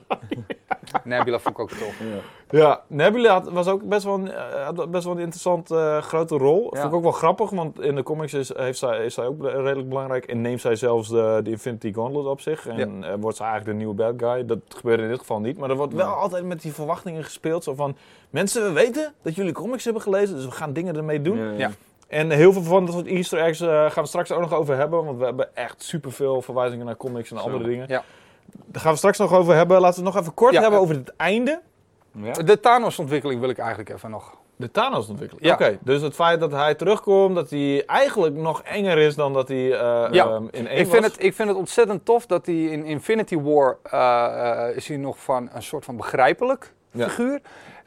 Nebula vond ik ook tof. Ja, Nebula had, was ook best wel een, eh, had best wel een interessant eh, grote rol. Ja. Vond ik ook wel grappig, want in de comics is, heeft zij, is zij ook redelijk belangrijk. En neemt zij zelfs de, de Infinity Gauntlet op zich. En eh, wordt ze eigenlijk de nieuwe bad guy. Dat gebeurt in dit geval niet. Maar er wordt wel altijd met die verwachtingen gespeeld. Zo van, mensen, we weten dat jullie comics hebben gelezen, dus we gaan dingen ermee doen. En heel veel van dat soort easter eggs eh, gaan we straks ook nog over hebben. Want we hebben echt superveel verwijzingen naar comics en Zo. andere dingen. Ja. Daar gaan we straks nog over hebben. Laten we het nog even kort Ja. hebben over het einde. Ja. De Thanos-ontwikkeling wil ik eigenlijk even nog. De Thanos ontwikkelen. Ja. Oké, dus het feit dat hij terugkomt, dat hij eigenlijk nog enger is dan dat hij eh, Ja. ehm, in één Ik vind, was. het, ik vind het ontzettend tof dat hij in Infinity War eh, is hij nog van een soort van begrijpelijk Ja. figuur.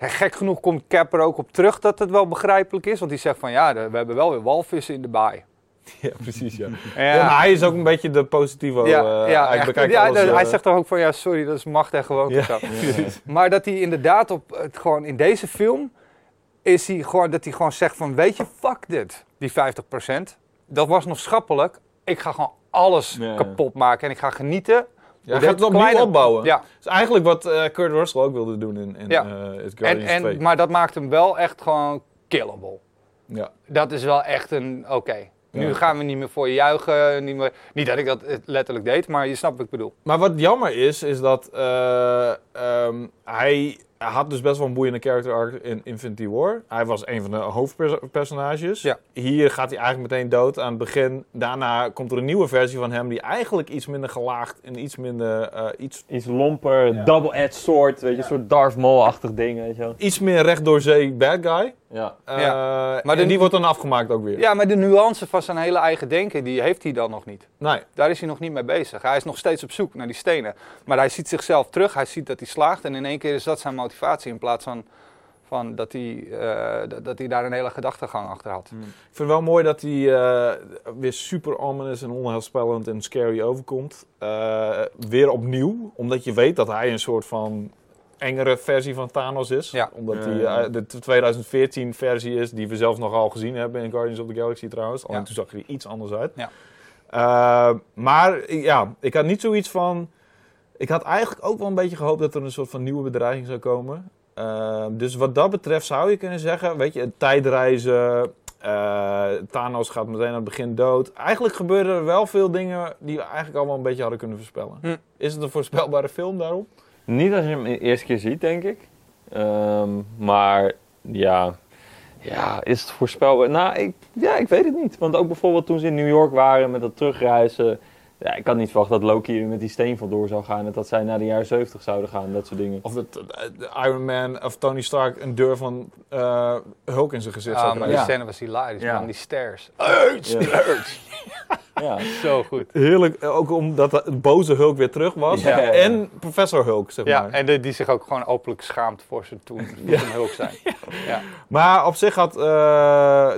Gek genoeg komt Cap er ook op terug dat het wel begrijpelijk is. Want die zegt van ja, we hebben wel weer walvissen in de baai. Ja, precies, ja. Ja, Ja, maar hij is ook een beetje de positivo. ja, eh, ja, hij bekijkt Ja, alles, de- hij eh, zegt toch ook van ja, sorry, dat is macht en zo. Maar dat hij inderdaad op het, gewoon in deze film is hij gewoon dat hij gewoon zegt van weet je, fuck dit, die 50%. Dat was nog schappelijk. Ik ga gewoon alles kapot maken en ik ga genieten. Ja, hij gaat het opnieuw kleine- opbouwen. Ja, is eigenlijk wat eh, Kurt Russell ook wilde doen in, in Ja. eh, het en, Guardians en, 2. maar dat maakt hem wel echt gewoon killable. Ja. Dat is wel echt een, oké, nu Ja. gaan we niet meer voor je juichen. Niet, meer, niet dat ik dat eh, letterlijk deed, maar je snapt wat ik bedoel. Maar wat jammer is, is dat eh, ehm, hij had dus best wel een boeiende character arc in Infinity War. Hij was een van de hoofdpersonages. Ja. Hier gaat hij eigenlijk meteen dood aan het begin. Daarna komt er een nieuwe versie van hem die eigenlijk iets minder gelaagd en iets minder, eh, iets, Iets lomper, double-edged sword, weet je, een soort Darth Maul-achtig ding, weet je wel. iets meer recht door zee bad guy. Ja. Maar maar de- die wordt dan afgemaakt ook weer. Ja, maar de nuance van zijn hele eigen denken, die heeft hij dan nog niet. Nee. Daar is hij nog niet mee bezig. Hij is nog steeds op zoek naar die stenen. Maar hij ziet zichzelf terug, hij ziet dat hij slaagt. En in één keer is dat zijn motivatie in plaats van, van dat, hij, eh, dat- hij daar een hele gedachtegang achter had. Ik vind het wel mooi dat hij eh, weer super ominous en onheilspellend en scary overkomt. Eh, weer opnieuw, omdat je weet dat hij een soort van engere versie van Thanos is. Ja. Omdat ja. eh, de 2014 versie is, die we zelfs nogal gezien hebben in Guardians of the Galaxy trouwens. Alleen Ja. toen zag hij er iets anders uit. Ja. Eh, maar ja, ik had niet zoiets van... Ik had eigenlijk ook wel een beetje gehoopt dat er een soort van nieuwe bedreiging zou komen. Eh, dus wat dat betreft zou je kunnen zeggen, weet je, tijdreizen, eh, Thanos gaat meteen aan het begin dood. Eigenlijk gebeuren er wel veel dingen die we eigenlijk al wel een beetje hadden kunnen voorspellen. Hm. Is het een voorspelbare film daarom? Niet als je hem de eerste keer ziet, denk ik. Ehm, maar ja, ja, is het voorspelbaar? Nou, ik, ja, ik weet het niet. Want ook bijvoorbeeld toen ze in New York waren met dat terugreizen. Ja, ik had niet verwacht dat Loki met die steen vandoor zou gaan. En dat zij naar de jaren 70 zouden gaan, dat soort dingen. Of dat eh, de Iron Man of Tony Stark een deur van eh, Hulk in zijn gezicht Ah, zou maar die krijgen. scène was hilarisch, Ja. man. Die stairs. Ja. Ja. Zo goed. Heerlijk, ook omdat de boze Hulk weer terug was. Ja, ja, ja. En Professor Hulk, zeg Ja, maar. en de- die zich ook gewoon openlijk schaamt voor ze toen zijn hulp zijn. Ja. Maar op zich had... eh,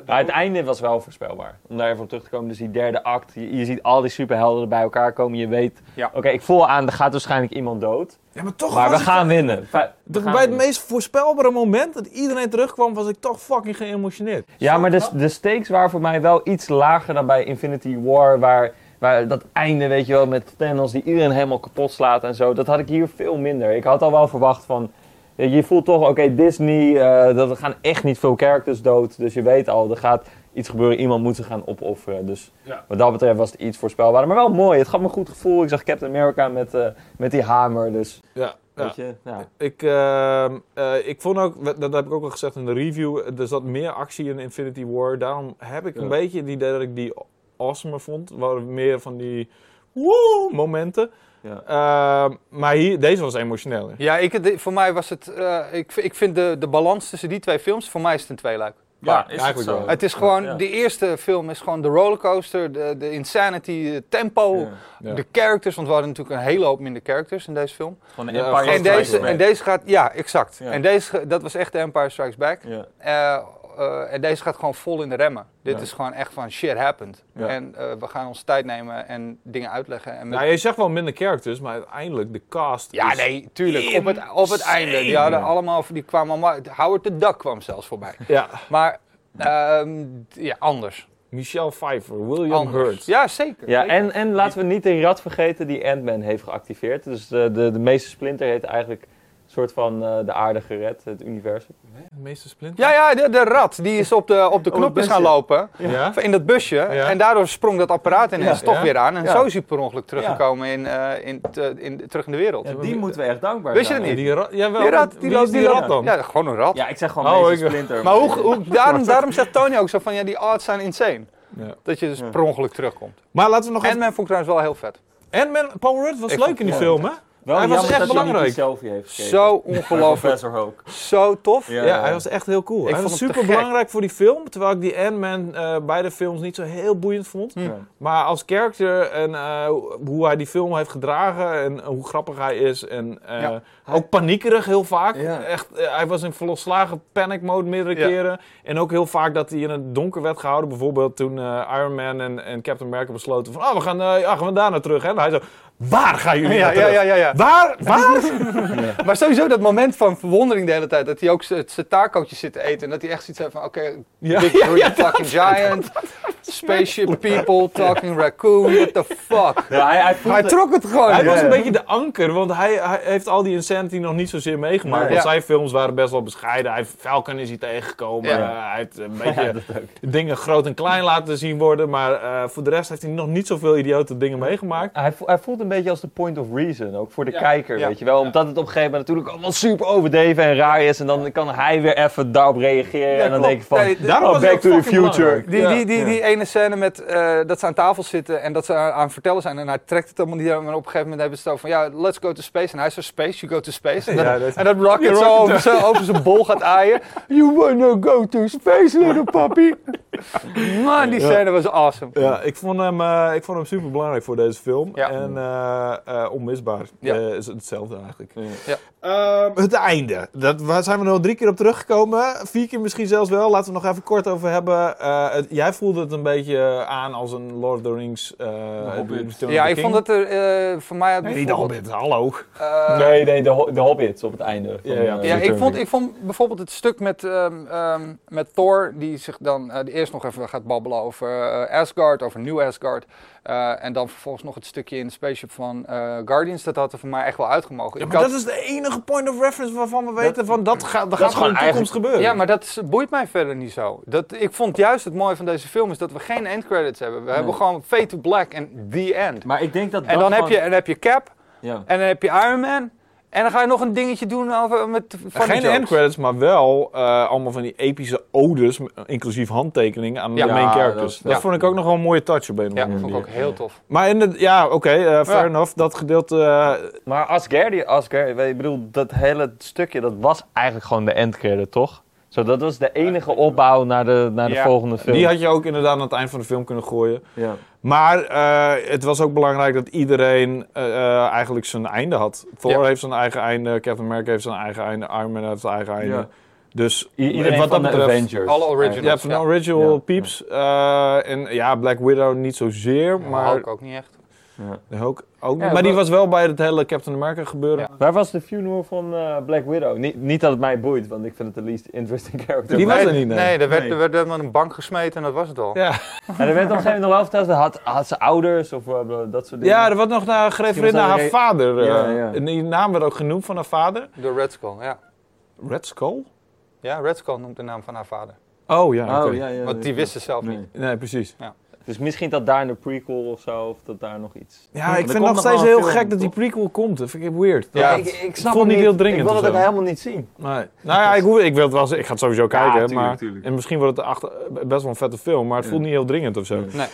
Maar het einde was wel voorspelbaar. Om daar even op terug te komen. Dus die derde act. Je, je ziet al die superhelden er bij elkaar komen. Je weet, Ja. oké, ik voel aan, er gaat waarschijnlijk iemand dood. Ja, maar toch Maar we ik- gaan winnen. We gaan bij het winnen. meest voorspelbare moment dat iedereen terugkwam, was ik toch fucking geëmotioneerd. Ja, maar de, de stakes waren voor mij wel iets lager dan bij Infinity War. Waar, waar dat einde, weet je wel, met Thanos die iedereen helemaal kapot slaat en zo. Dat had ik hier veel minder. Ik had al wel verwacht van... Je voelt toch, oké, Disney, eh, dat er gaan echt niet veel characters dood. Dus je weet al, er gaat iets gebeuren. Iemand moet ze gaan opofferen. Dus Ja. wat dat betreft was het iets voorspelbaar. Maar wel mooi. Het gaf me een goed gevoel. Ik zag Captain America met, eh, met die hamer. Dus, Ja, ja. je, ja. Ik, ehm, eh, ik vond ook, dat heb ik ook al gezegd in de review, er zat meer actie in Infinity War. Daarom heb ik Ja. een beetje het idee dat ik die awesomer vond. Waren meer van die woe momenten. Ja. Ehm, maar hier, deze was emotioneel. Ja, ik, de- voor mij was het. eh, ik, ik vind de, de balans tussen die twee films, voor mij is het een tweeluik. Ja, is eigenlijk wel. Het is gewoon, Ja. de eerste film is gewoon de rollercoaster, de, de insanity, het tempo, Ja. Ja. de characters, want we hadden natuurlijk een hele hoop minder characters in deze film. Gewoon een Ja, Empire En Strikes deze, Back. en deze gaat, ja, exact. Ja. En deze, dat was echt de Empire Strikes Back. Ja. Eh, eh, en deze gaat gewoon vol in de remmen. Dit Ja. is gewoon echt van shit happened. Ja. En eh, we gaan ons tijd nemen en dingen uitleggen. En met- Nou, je zegt wel minder characters, maar uiteindelijk de cast ja, is... nee, tuurlijk. Op het, op het einde. Die, hadden allemaal, die kwamen allemaal... Howard the Duck kwam zelfs voorbij. Ja, Maar ehm, ja, anders. Michelle Pfeiffer, William anders. Hurt. Ja, zeker. Ja, zeker. en, en laten we niet de rat vergeten die Ant-Man heeft geactiveerd. Dus de, de, de meeste splinter heeft eigenlijk soort van eh, de aarde gered, het universum. De meeste splinter? Ja, ja, de, de rat die is op de, op de knopjes gaan lopen. Ja? In dat busje. Ja. En daardoor sprong dat apparaat ineens Ja. toch Ja. weer aan. En Ja. zo is hij per ongeluk teruggekomen in, eh, in, te- in, terug in de wereld. Ja, die moeten we echt dankbaar Wist je zijn. het niet? Die rat, jawel, Die rat, die loopt die die rat dan? Ja, gewoon een rat. Ja, ik zeg gewoon Oh, meeste splinter. Maar hoe, hoe, daarom, daarom zegt Tony ook zo van, ja, die odds zijn insane. Ja. Dat je dus Ja. per ongeluk terugkomt. Maar laten we nog En men vond ik trouwens wel heel vet. Ant-Man, Paul Rudd was Ik leuk in die film, hè? Wel Hij was echt belangrijk. heeft. Zo ongelooflijk. Zo tof. Ja, hij was echt heel cool. Ik hij was vond hem te super belangrijk voor die film. Terwijl ik die Ant-Man eh beide films niet zo heel boeiend vond. Hm. Ja. Maar als character en eh, hoe hij die film heeft gedragen en hoe grappig hij is. En eh, Ook paniekerig heel vaak. Ja. Echt, eh, hij was in volslagen panic mode meerdere Ja. keren. En ook heel vaak dat hij in het donker werd gehouden. Bijvoorbeeld toen eh, Iron Man en, en Captain America besloten van... Oh, we gaan, eh, ja, gaan we daar naar terug. Hè? En hij zo... Waar gaan jullie Ja, naar ja, terug? ja, ja, ja. Waar? Waar? Maar sowieso dat moment van verwondering de hele tijd. Dat hij ook zijn taartkootjes zit te eten. En dat hij echt zoiets heeft van, oké, Ja, big ja, green ja, fucking giant. Spaceship people talking raccoon. What the fuck. Ja, hij, trok het gewoon. Hij Ja, was een beetje de anker, want hij, hij heeft al die insanity nog niet zozeer meegemaakt. Nee. Want Ja. zijn films waren best wel bescheiden. Hij heeft Falcon is hij tegengekomen. Ja. Eh, hij heeft een beetje dingen groot en klein laten zien worden. Maar eh, voor de rest heeft hij nog niet zoveel idiote dingen meegemaakt. Hij, vo- hij voelt een beetje als de point of reason, ook voor de Ja. kijker, Ja. weet je wel. Omdat het op een gegeven moment natuurlijk allemaal super overdreven en raar is. En dan kan hij weer even daarop reageren. Ja, en dan klopt. denk ik van, Nee, Daarom oh, back to the future. Die, die, die, Ja. die ene scène met eh, dat ze aan tafel zitten en dat ze aan vertellen zijn. En hij trekt het allemaal niet aan. Maar op een gegeven moment hebben ze het over van ja, let's go to space. En hij is zo space, you go to space. En dat, Ja, dat- en dat Rocket zo over zijn, over zijn bol gaat aaien. You wanna go to space, little puppy. Man, die scène was awesome. Ja, ik vond hem, eh, ik vond hem super belangrijk voor deze film. En eh, eh, onmisbaar. Is hetzelfde eigenlijk. Ehm, het einde. Dat, waar zijn we nu al drie keer op teruggekomen. Vier keer misschien zelfs wel. Laten we het nog even kort over hebben. Eh, het- jij voelde het een beetje aan als een Lord of the Rings. eh, Hobbit. Of Ja, ik King. vond dat er eh, voor mij... Nee, de Hobbit, hallo. eh, Nee, nee, de, de Hobbits op het einde. Van, Ja, ja. eh, Ja, Return ik vond, ik vond bijvoorbeeld het stuk met, ehm, ehm, met Thor, die zich dan eh, eerst nog even gaat babbelen over eh, Asgard, over Nieuw Asgard. Eh, en dan vervolgens nog het stukje in de spaceship van eh, Guardians, dat had er voor mij echt wel uitgemogen. Ja, maar had- dat is de enige point of reference waarvan we weten van dat, gaat dat gaat gewoon in de toekomst gebeuren. ja, maar dat is- boeit mij verder niet zo. Dat, ik vond juist het mooie van deze film is dat we geen end credits hebben. We hebben gewoon Fade to Black en The End. Maar ik denk dat En dat dan heb, je, en dan heb je Cap, Ja. en dan heb je Iron Man. En dan ga je nog een dingetje doen over, met van Geen end credits, maar wel eh, allemaal van die epische odes, inclusief handtekeningen aan Ja. de main characters. dat Dat, vond ik ook nog wel een mooie touch op een of Ja, andere vond ik ook heel tof. Maar in de, ja, oké, eh, fair Ja. enough. Dat gedeelte, eh, Maar Asgardy, Asgardy, ik bedoel, dat hele stukje, dat was eigenlijk gewoon de endcredit, toch? Zo, dat was de enige opbouw naar de, naar de Ja. volgende film. die had je ook inderdaad aan het eind van de film kunnen gooien. ja. Maar eh, het was ook belangrijk dat iedereen eh, eh, eigenlijk zijn einde had. Thor Ja. heeft zijn eigen einde, Captain America heeft zijn eigen einde, Iron Man heeft zijn eigen einde. Ja. Dus I- iedereen wat van dat de betreft... Avengers. Alle originals. Ja, van original Ja. peeps. Eh, en ja, Black Widow niet zozeer, Maar maar... ook, ook niet echt. Ja. ook. Ja, maar die was wel bij het hele Captain America gebeuren. Ja. Waar was de funeral van eh, Black Widow? Niet, niet dat het mij boeit, want ik vind het de least interesting character. Die was er niet, nee. Nee, er werd, Nee. er werd helemaal een bank gesmeten en dat was het al. Ja, En er werd op een gegeven moment nog wel verteld, had, had ze ouders of eh, dat soort dingen. ja er wordt nog naar gerefereerd naar haar vader. Ja, eh. ja. En die naam werd ook genoemd van haar vader. De Red Skull, ja. Red Skull? Ja, Red Skull noemt de naam van haar vader. Oh ja, Oh, oké. ja, ja. Want die wist ze zelf Nee. niet. Nee, precies. Dus misschien dat daar in de prequel of zo, of dat daar nog iets. Ja, Er ik vind het nog steeds heel film, gek dat die prequel komt. Dat vind ik weird. Ja, ik, ik snap vond het niet heel dringend Ik wil het ook helemaal niet zien. Nee. Nou ja, ik, ik wil het wel, ik ga het sowieso kijken. tuurlijk, maar, tuurlijk. En misschien wordt het achter, best wel een vette film, maar het Ja. voelt niet heel dringend of zo. Nee.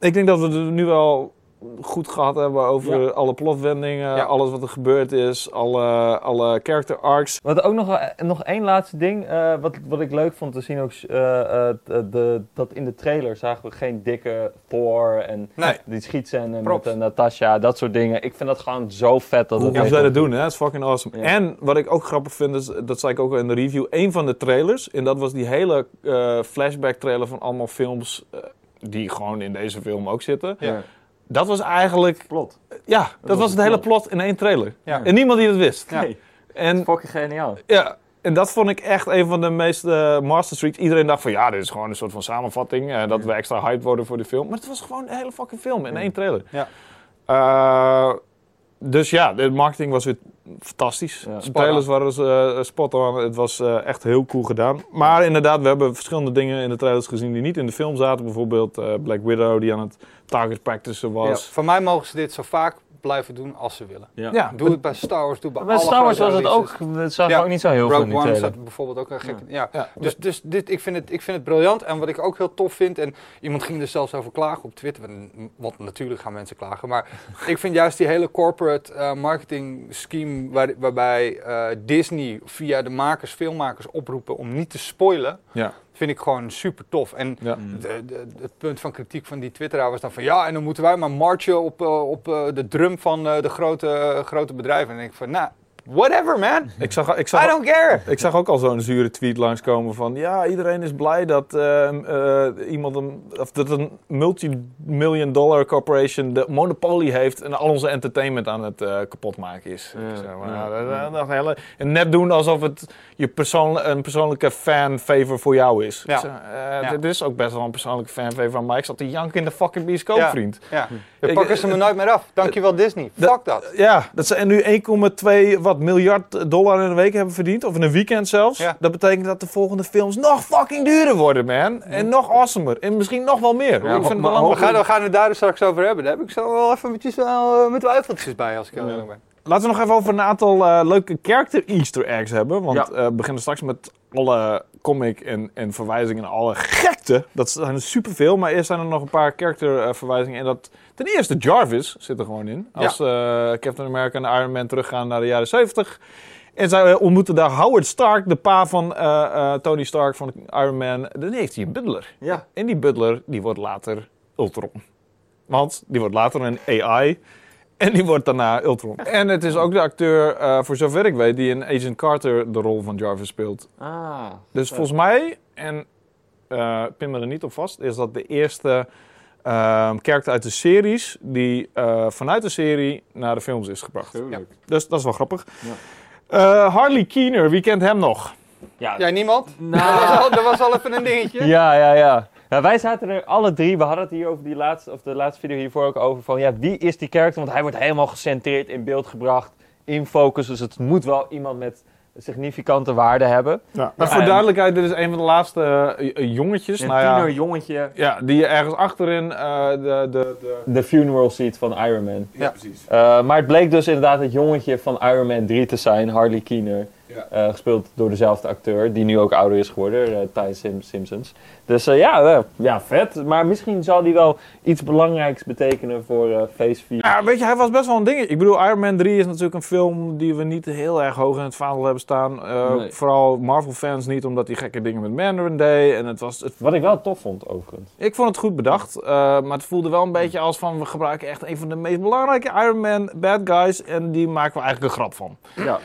Ik denk dat we het nu wel goed gehad hebben over Ja. alle plotwendingen, Ja. alles wat er gebeurd is, alle, alle character arcs. Wat ook nog, wel- nog één laatste ding, eh, wat, wat ik leuk vond te zien ook, eh, eh, de, dat in de trailer zagen we geen dikke Thor en Nee. die schietscène met Natasha, dat soort dingen. Ik vind dat gewoon zo vet dat Hoe heeft zij dat doen, hè? Dat is fucking awesome. Ja. En wat ik ook grappig vind, is, dat zei ik ook al in de review, een van de trailers, en dat was die hele eh, flashback trailer van allemaal films eh, die gewoon in deze film ook zitten. Ja. Dat was eigenlijk, Plot. ja, dat, was was het het hele plot. in één trailer. Ja. En niemand die dat wist. Ja. Nee, En fucking geniaal. Ja, en dat vond ik echt een van de meest eh masterstreaks. Iedereen dacht van ja, dit is gewoon een soort van samenvatting. eh, dat we extra hyped worden voor de film. Maar het was gewoon een hele fucking film in één trailer. Ja. Eh, dus ja, de marketing was weer fantastisch. Ja. de trailers waren uh, spot on. Het was eh, echt heel cool gedaan. Maar inderdaad, we hebben verschillende dingen in de trailers gezien die niet in de film zaten. Bijvoorbeeld eh, Black Widow die aan het target practicen was. Voor mij mogen ze dit zo vaak blijven doen als ze willen. Ja. Ja, Doe het bij Star Wars, doe bij Bij alle Star Wars was het ook, dat zag Ja. ik ook niet zo heel veel Rogue die One staat bijvoorbeeld ook een gek. Ja. Ja. Dus, dus dit, ik, vind het, ik vind het briljant. En wat ik ook heel tof vind, en iemand ging er zelfs over klagen op Twitter. Want natuurlijk gaan mensen klagen. Maar ik vind juist die hele corporate eh, marketing scheme. Waar, waarbij eh, Disney via de makers, filmmakers oproepen om niet te spoilen. Ja. Vind ik gewoon super tof. En Ja. de, de- het punt van kritiek van die twitteraar was dan van ja, en dan moeten wij maar marchen op, eh, op eh, de drum van eh, de grote, grote bedrijven. En ik van, nou, whatever man. Ik zag, ik I zag, don't care. Ik zag ook al zo'n zure tweet langskomen van... Ja, iedereen is blij dat eh, eh, iemand een... Of dat een multi-million dollar corporation de monopolie heeft... en al onze entertainment aan het eh kapotmaken is. Ja, Ik zeg maar, ja, ja, dat- dat- dat hele, en net doen alsof het je persoon, een persoonlijke fan-favor voor jou is. Ja. Zeg, eh, Ja. Dit is ook best wel een persoonlijke fan-favor van mij. Ik zat te janken in de fucking bioscoop, vriend. Ja, Ik- pakken ze me nooit meer af. Dankjewel Disney. Fuck dat. Ja, dat ze nu 1,2 wat miljard dollar in een week hebben verdiend. Of in een weekend zelfs. Ja. Dat betekent dat de volgende films nog fucking duurder worden, man. En nog awesomer. En misschien nog wel meer. Ja, ik vind het maar We gaan, we gaan het daar dus straks over hebben. Daar heb ik zo wel eventjes wel uh, met twijfeltjes bij als ik heel eerlijk ben. Laten we nog even over een aantal eh, leuke character easter eggs hebben. Want eh, we beginnen straks met alle comic en, en verwijzingen en alle gekte. Dat zijn er superveel. Maar eerst zijn er nog een paar character eh, verwijzingen. En dat ten eerste Jarvis zit er gewoon in. Als eh, Captain America en Iron Man teruggaan naar de jaren 70. En zij eh, ontmoeten daar Howard Stark, de pa van Tony Stark van Iron Man. Dan heeft hij een butler. Ja. En die butler die wordt later Ultron. Want die wordt later een AI. En die wordt daarna Ultron. En het is ook de acteur, eh, voor zover ik weet, die in Agent Carter de rol van Jarvis speelt. Ah. Dus volgens mij, en eh pin me er niet op vast, is dat de eerste ehm character uit de series die eh, vanuit de serie naar de films is gebracht. Tuurlijk. Dus dat is wel grappig. Ja. Eh, Harley Keener, wie kent hem nog? Ja, Jij niemand? Nou. Dat, was al, dat was al even een dingetje. Ja, ja, ja. Ja, wij zaten er alle drie, we hadden het hier over die laatste, of de laatste video hiervoor ook over van, ja, wie is die character? Want hij wordt helemaal gecentreerd in beeld gebracht, in focus, dus het moet wel iemand met significante waarde hebben. Maar voor en- duidelijkheid, dit is een van de laatste eh, jongetjes. Een nou ja, tiener jongetje. ja, die je ergens achterin eh, de, de, de... De funeral seat van Iron Man. Ja, precies. Eh, maar het bleek dus inderdaad het jongetje van Iron Man 3 te zijn, Harley Keener. Ja. Eh, gespeeld door dezelfde acteur, die nu ook ouder is geworden, eh Ty Sim Simpsons. Dus eh, ja, ja, vet. Maar misschien zal die wel iets belangrijks betekenen voor eh Phase 4. Ja, weet je, hij was best wel een ding. Ik bedoel, Iron Man 3 is natuurlijk een film die we niet heel erg hoog in het vaandel hebben staan. Eh, Nee. Vooral Marvel-fans niet, omdat die gekke dingen met Mandarin deed. En het was, het, Wat ik wel tof vond, overigens. ik vond het goed bedacht, eh, maar het voelde wel een beetje als van... we gebruiken echt een van de meest belangrijke Iron Man bad guys... en die maken we eigenlijk een grap van. Ja,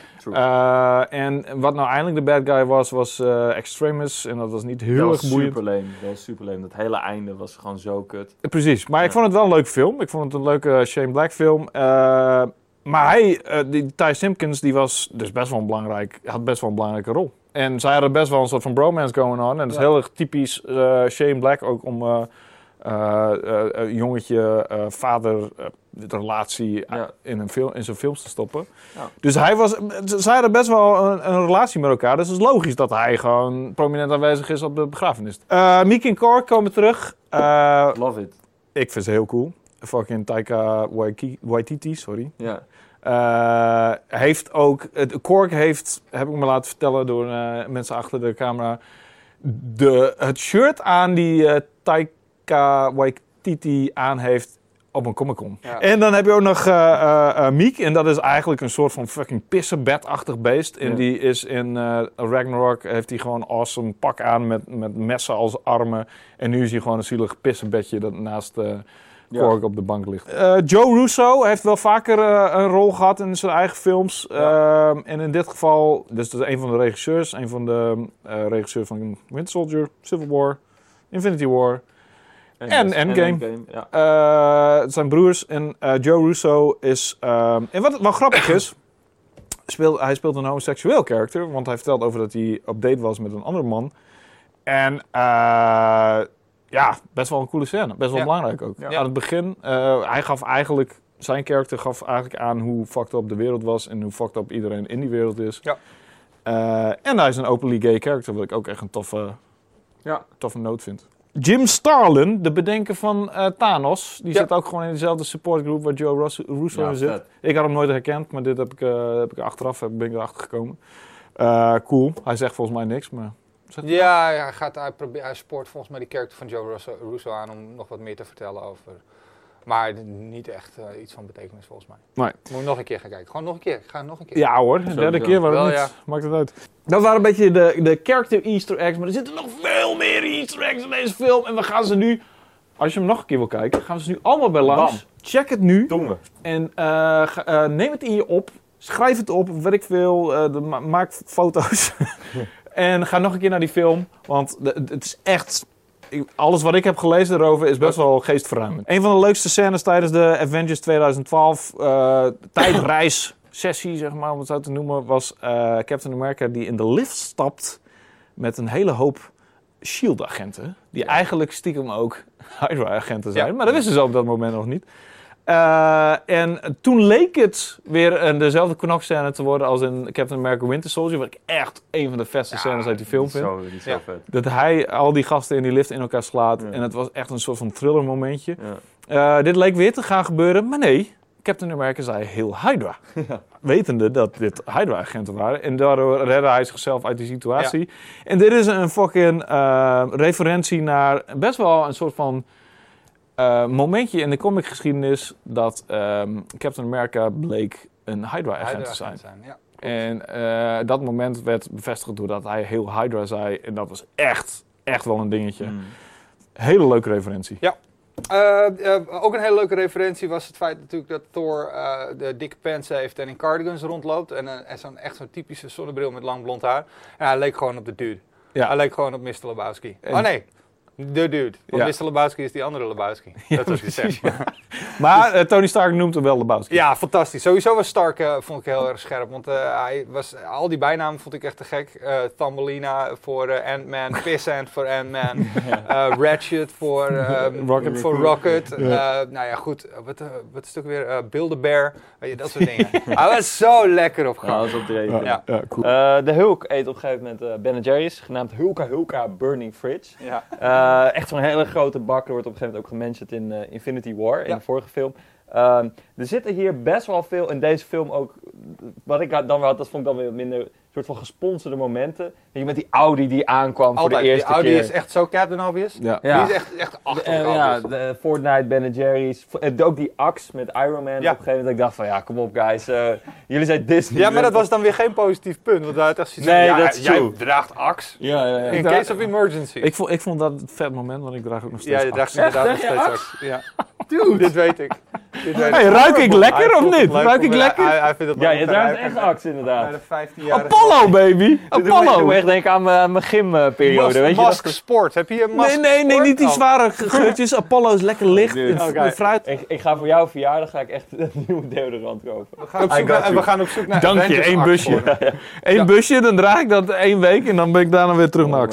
en wat nou eindelijk de bad guy was, was eh, Extremis. En dat was niet heel erg boeiend. super. Dat was super. Dat hele einde was gewoon zo kut. Precies, maar ik vond het wel een leuke film. Ik vond het een leuke Shane Black film. Eh, maar hij, eh, die Ty Simpkins, die was dus best wel een belangrijk, had best wel een belangrijke rol. En zij hadden best wel een soort van bromance going on. En dat is Ja. heel erg typisch eh, Shane Black ook om eh eh, eh, eh, jongetje, eh, vader eh, relatie Ja. in, een film, in zijn films te stoppen. Ja. Dus hij was, zij hadden best wel een, een relatie met elkaar. Dus het is logisch dat hij gewoon prominent aanwezig is op de begrafenis. Eh Meek en Cor komen terug. Eh, Love it. ik vind ze heel cool. Fucking Taika Waititi, sorry. Ja. Eh, heeft ook, Kork heeft, heb ik me laten vertellen door mensen achter de camera, de, het shirt aan die Taika Waititi aan heeft op een Comic Con. Ja. En dan heb je ook nog Meek, en dat is eigenlijk een soort van fucking pissenbedachtig beest. En Ja. die is in eh, Ragnarok, heeft hij gewoon awesome pak aan met, met messen als armen. En nu is hij gewoon een zielig pissenbedje dat naast... eh Ja. Kork op de bank ligt. Joe Russo heeft wel vaker een rol gehad in zijn eigen films. Ehm, en in dit geval, dus dat is een van de regisseurs, een van de regisseurs van Winter Soldier, Civil War, Infinity War. En Endgame. Ja. Eh, het zijn broers en eh, Joe Russo is. ehm, en wat wel grappig is, speelt, hij speelt een homoseksueel karakter, want hij vertelt over dat hij op date was met een andere man. En eh, ja, best wel een coole scène, best wel Ja. belangrijk ook. Ja. Aan het begin, hij gaf eigenlijk, zijn karakter gaf eigenlijk aan hoe fucked up de wereld was en hoe fucked up iedereen in die wereld is. Ja. En hij is een openly gay character, wat ik ook echt een toffe, Ja. toffe noot vind. Jim Starlin, de bedenker van eh, Thanos, die Ja. zit ook gewoon in dezelfde supportgroep waar Joe Russo, Russo Ja, in zit. vet. Ik had hem nooit herkend, maar dit heb ik, eh, heb ik achteraf heb- ben ik erachter gekomen. Eh, cool. Hij zegt volgens mij niks, maar... Ja, hij, gaat, hij, probeert, hij spoort volgens mij die character van Joe Russo, Russo aan om nog wat meer te vertellen over. Maar niet echt eh, iets van betekenis volgens mij. Nee. Moet ik nog een keer gaan kijken. Gewoon nog een keer. Ik ga nog een keer. Ja hoor, de derde keer, waarom Wel, niet? ja. Maakt het uit. Dat waren een beetje de, de character easter eggs, maar er zitten nog veel meer easter eggs in deze film. En we gaan ze nu, als je hem nog een keer wil kijken, gaan we ze nu allemaal bij langs. Bam. Check het nu Doen we. en eh, eh, neem het in je op. Schrijf het op, weet ik veel. eh, de- ma- maak foto's. en ga nog een keer naar die film, want de- het is echt... Alles wat ik heb gelezen erover is best wel geestverruimend. Een van de leukste scènes tijdens de Avengers 2012 eh tijdreis sessie, zeg maar, om het zo te noemen, was eh, Captain America die in de lift stapt met een hele hoop SHIELD-agenten. Die eigenlijk stiekem ook Hydra-agenten zijn. Ja. Maar dat wisten ze op dat moment nog niet. Eh, en toen leek het weer een, dezelfde knokscène te worden als in Captain America Winter Soldier. Wat ik echt een van de vetste scènes uit die film vind. Zo, die is zo Ja. vet. Dat hij al die gasten in die lift in elkaar slaat. Ja. En het was echt een soort van thriller momentje. Ja. Eh, dit leek weer te gaan gebeuren, maar nee. Captain America zei heel Hydra. Wetende dat dit Hydra-agenten waren. En daardoor redde hij zichzelf uit die situatie. En dit is een fucking eh, referentie naar best wel een soort van eh, momentje in de comicgeschiedenis dat ehm, Captain America bleek een Hydra-agent te zijn. Ja. En eh, dat moment werd bevestigd doordat hij heel Hydra zei. En dat was echt, echt wel een dingetje. Mm. Hele leuke referentie. Eh, eh, ook een hele leuke referentie was het feit natuurlijk dat Thor eh, de dikke pants heeft en in cardigans rondloopt. En, en zo'n, echt zo'n typische zonnebril met lang blond haar. En hij leek gewoon op de dude. Ja. Hij leek gewoon op Mr. Lebowski. En- Oh nee, De dude. Want Ja. Mr. Lebowski is die andere Lebowski. Dat was gezegd. Maar eh, Tony Stark noemt hem wel Lebowski. Ja, fantastisch. Sowieso was Stark eh, vond ik heel erg scherp. Want eh, hij was, al die bijnamen vond ik echt te gek. Eh Thumbelina voor Ant-Man, Pissant voor Ant-Man, eh, Ratchet voor, ehm, Rocket. voor Rocket. Ja. Eh, nou ja, goed. Wat, wat is het ook weer? Eh Build-A-Bear. Weet je, dat soort dingen. hij was zo lekker op gang. Dat reden. Ja. Ja, cool. Eh, de Hulk eet op een gegeven moment Ben Jerry's, genaamd Hulka Hulka Burning Fridge. Ja. Eh, echt zo'n hele grote bak. Er wordt op een gegeven moment ook gementiond in eh, Infinity War, in de vorige film. Ehm, er zitten hier best wel veel in deze film ook. Wat ik dan wel had, dat vond ik dan weer minder. soort van gesponsorde momenten. Weet je, met die Audi die aankwam voor de eerste die Audi keer. is echt zo Captain Obvious. ja. Ja. Die is echt, echt achterlijk Eh, ja, obvious. de Fortnite, Ben Jerry's. Eh, Ook die Axe met Iron Man. Ja. Op een gegeven moment dat ik dacht van ja, kom op guys. eh, jullie zijn Disney. Ja, maar dat was dan weer geen positief punt. Want hij had echt zoiets Nee, van, ja, dat jij draagt axe. Ja, ja, ja. In case of emergency. Ik, vond, ik vond dat het vet moment, want ik draag ook nog steeds ja, je draagt inderdaad nog steeds Draag axe. Ja. Dit weet ik. Dit weet Hey, ik. ruik ik lekker of niet? Ruik ik lekker? Hij, hij vindt het Ja, je ruiken. echt Axe Bij inderdaad. de 15 jaar. Apollo, baby! Ik doe me Apollo! echt denken aan mijn, mijn gymperiode. Weet je, Mask dat- Sport. Heb je een Mask Nee, nee, nee, Sport? niet die Oh. zware ge- geurtjes. Apollo is lekker licht. Dude. Fruit. ik, ik ga voor jouw verjaardag ga ik echt een nieuwe deodorant kopen. We gaan, op zoek naar, en you. we gaan op zoek naar Dank je, één busje. Eén busje, dan draag ik dat één week en dan ben ik daarna weer terug naar Oh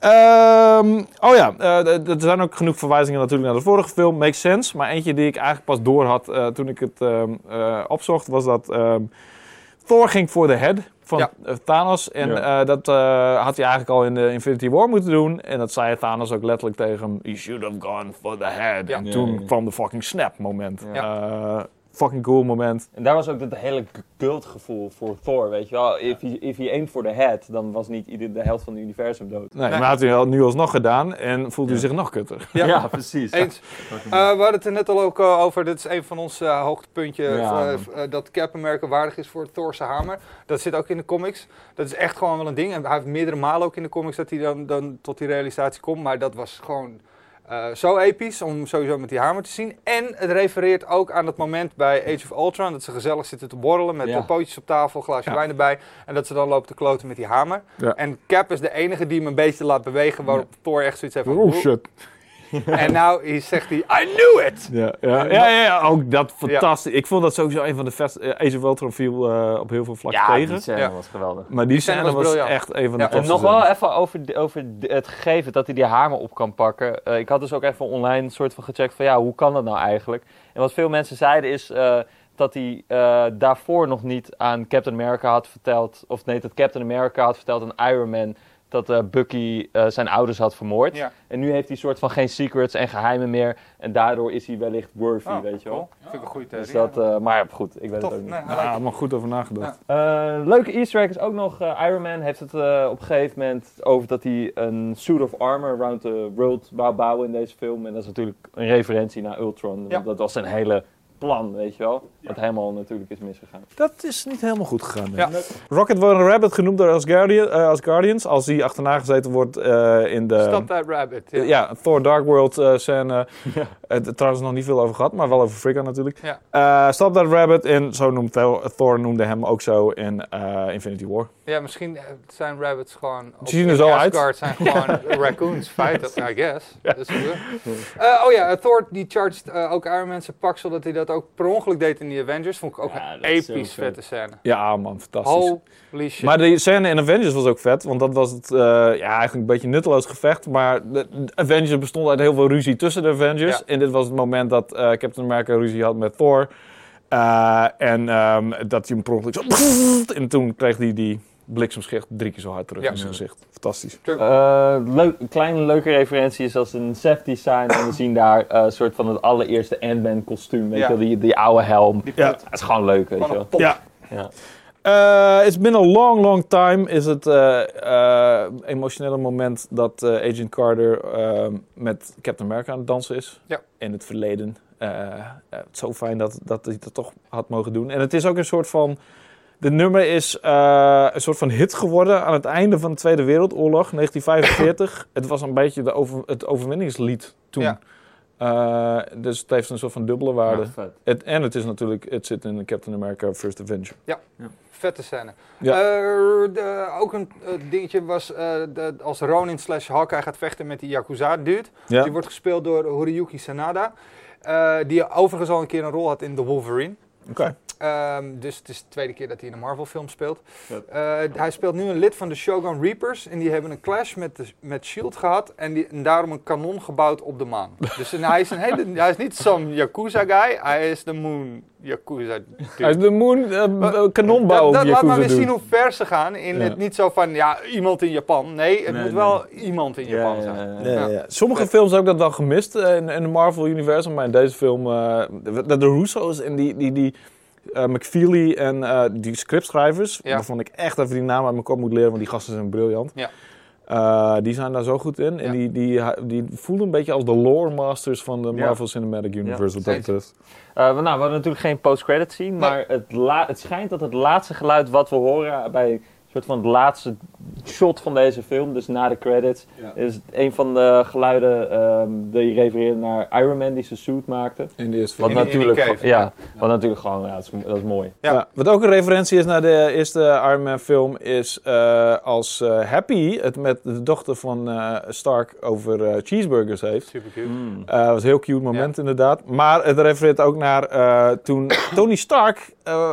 Ehm, oh ja, eh, er zijn ook genoeg verwijzingen natuurlijk naar de vorige film. Makes sense. Maar eentje die ik eigenlijk pas door had eh, toen ik het ehm, eh, opzocht, was dat ehm, Thor ging voor de head van Ja. Thanos. En Ja. eh, dat eh, had hij eigenlijk al in de Infinity War moeten doen. En dat zei Thanos ook letterlijk tegen hem. You should have gone for the head. Ja. En Ja, toen ja, ja. kwam de fucking snap moment. Ja. Fucking cool moment. En daar was ook dat hele cultgevoel voor Thor, weet je wel. If he, if he aimed for the head, dan was niet ieder de helft van het universum dood. Nee, Nee. maar had hij al- nu alsnog gedaan en voelde hij Ja. zich nog kutter. Ja. precies. Eens. Eh, we hadden het er net al ook eh, over. Dit is een van onze eh, hoogtepuntjes. Ja, eh, dat Captain America waardig is voor Thor's hamer. Dat zit ook in de comics. Dat is echt gewoon wel een ding. En hij heeft meerdere malen ook in de comics dat hij dan, dan tot die realisatie komt. Maar dat was gewoon eh, zo episch om sowieso met die hamer te zien. En het refereert ook aan het moment bij Age of Ultron. Dat ze gezellig zitten te borrelen met Ja. de pootjes op tafel, glaasje Ja. wijn erbij. En dat ze dan lopen te kloten met die hamer. Ja. En Cap is de enige die hem een beetje laat bewegen. Waarop Thor echt zoiets heeft van... Oh shit. En nou hij zegt hij, I knew it! Ja, ja, ja, ja, ja, ook dat fantastisch. Ik vond dat sowieso een van de best. eh, Age of Ultron viel eh, op heel veel vlakken Ja, tegen. die scène Ja. was geweldig. Maar die scène scène was echt een van de Ja, En nog wel even over, over het gegeven dat hij die hamer op kan pakken. Eh, ik had dus ook even online een soort van gecheckt van ja, hoe kan dat nou eigenlijk? En wat veel mensen zeiden is eh, dat hij eh, daarvoor nog niet aan Captain America had verteld. Of nee, dat Captain America had verteld aan Iron Man dat eh, Bucky eh, zijn ouders had vermoord. Ja. En nu heeft hij soort van geen secrets en geheimen meer. En daardoor is hij wellicht worthy, Oh, weet je wel. cool. Vind ik een goede theorie. Dus dat, eh, maar goed, ik weet Tof. het ook niet. Nee, Ja, maar goed over nagedacht. Ja. Eh, leuke easter egg is ook nog, eh, Iron Man heeft het eh, op een gegeven moment over dat hij een suit of armor around the world wou bouwen in deze film. En dat is natuurlijk een referentie naar Ultron. want. Dat was zijn hele plan, weet je wel. Wat helemaal natuurlijk is misgegaan. Dat is niet helemaal goed gegaan. Ja. Rocket wordt een rabbit genoemd door Asgardian, eh, Asgardians. Als hij achterna gezeten wordt eh, in de. Stop that rabbit. Ja. Thor Dark World eh, scène. Eh, trouwens nog niet veel over gehad, maar wel over Frigga natuurlijk. Ja. Eh, Stop That Rabbit en zo noemt Thor, Thor noemde hem ook zo in eh, Infinity War. Ja, misschien eh, zijn rabbits gewoon... Ze zien er zo uit. Asgard zijn gewoon raccoons, feitelijk, I guess. Dat is goed. Eh, oh ja, eh, Thor die charged eh, ook Iron Man zijn pak, zodat hij dat ook per ongeluk deed in die Avengers. Vond ik ook Ja, een episch vet. vette scène. Ja man, fantastisch. Holy shit. Maar die scène in Avengers was ook vet, want dat was het, eh, ja, eigenlijk een beetje een nutteloos gevecht. Maar de, de Avengers bestond uit heel veel ruzie tussen de Avengers. Ja. En dit was het moment dat eh, Captain America ruzie had met Thor. Eh, en ehm, dat hij hem per ongeluk zo... En toen kreeg hij die bliksemschicht drie keer zo hard terug Ja. in zijn gezicht. Fantastisch. Eh, leuk, een kleine leuke referentie is als een set design. En we zien daar eh, een soort van het allereerste Ant-Man kostuum. Weet Ja. je wel, die, die oude helm. Die Ja. put. Dat is gewoon leuk, weet je. Ja. Ja. Eh, it's been a long, long time. Is het eh, eh, emotionele moment dat eh, Agent Carter met Captain America aan het dansen is. Ja. In het verleden. Het is zo fijn dat, dat hij dat toch had mogen doen. En het is ook een soort van. De nummer is eh, een soort van hit geworden aan het einde van de Tweede Wereldoorlog, 1945. het was een beetje de over, het overwinningslied toen. Ja. Eh, dus het heeft een soort van dubbele waarde. Ja. Het, en het is natuurlijk, het zit in Captain America First Avenger. Vette scène. Ja. Eh, de- ook een dingetje was eh, de, als Ronin slash Hawkeye gaat vechten met die Yakuza-dude. Ja. Die wordt gespeeld door Horiyuki Sanada. eh, die overigens al een keer een rol had in The Wolverine. Oké. Ehm, dus het is de tweede keer dat hij in een Marvel-film speelt. Eh, hij speelt nu een lid van de Shogun Reapers. En die hebben een clash met, de, met S.H.I.E.L.D. gehad. En, die, en daarom een kanon gebouwd op de maan. dus en hij, is een hele, hij is niet zo'n Yakuza-guy. Hij is de Moon Yakuza. is de Moon Maar- kanonbouw. Dat, dat laat maar weer zien hoe ver ze gaan. In Ja. het niet zo van, ja, iemand in Japan. Nee, het Nee, moet nee. wel iemand in Japan Ja, zijn. ja, ja. Ja, ja, Ja. ja. Sommige films heb ik dat wel gemist eh, in, in de Marvel-universum. Maar in deze film, eh, de, de Russo's en die, die, die eh, McFeely en eh, die scriptschrijvers. Ja. Waarvan ik echt even die naam uit mijn kop moet leren, want die gasten zijn briljant. Ja. Eh, die zijn daar zo goed in. En die, die, die voelen een beetje als de lore masters van de Ja. Marvel Cinematic Universe. dat betreft. Eh, we- nou, we hadden natuurlijk geen post-credit scene, maar het, la- het schijnt dat het laatste geluid wat we horen bij soort van het laatste shot van deze film, dus na de credits, is een van de geluiden ehm die refereren naar Iron Man die zijn suit maakte. In de eerste Wat film. In- in die natuurlijk, cave, ja, ja. wat natuurlijk gewoon, ja, dat is, dat is mooi. Ja. Ja. wat ook een referentie is naar de eerste Iron Man film, is eh, als eh, Happy het met de dochter van eh, Stark over eh, cheeseburgers heeft. Super cute. Mm. Eh, dat was een heel cute moment inderdaad. Maar het refereert ook naar eh, toen Tony Stark eh,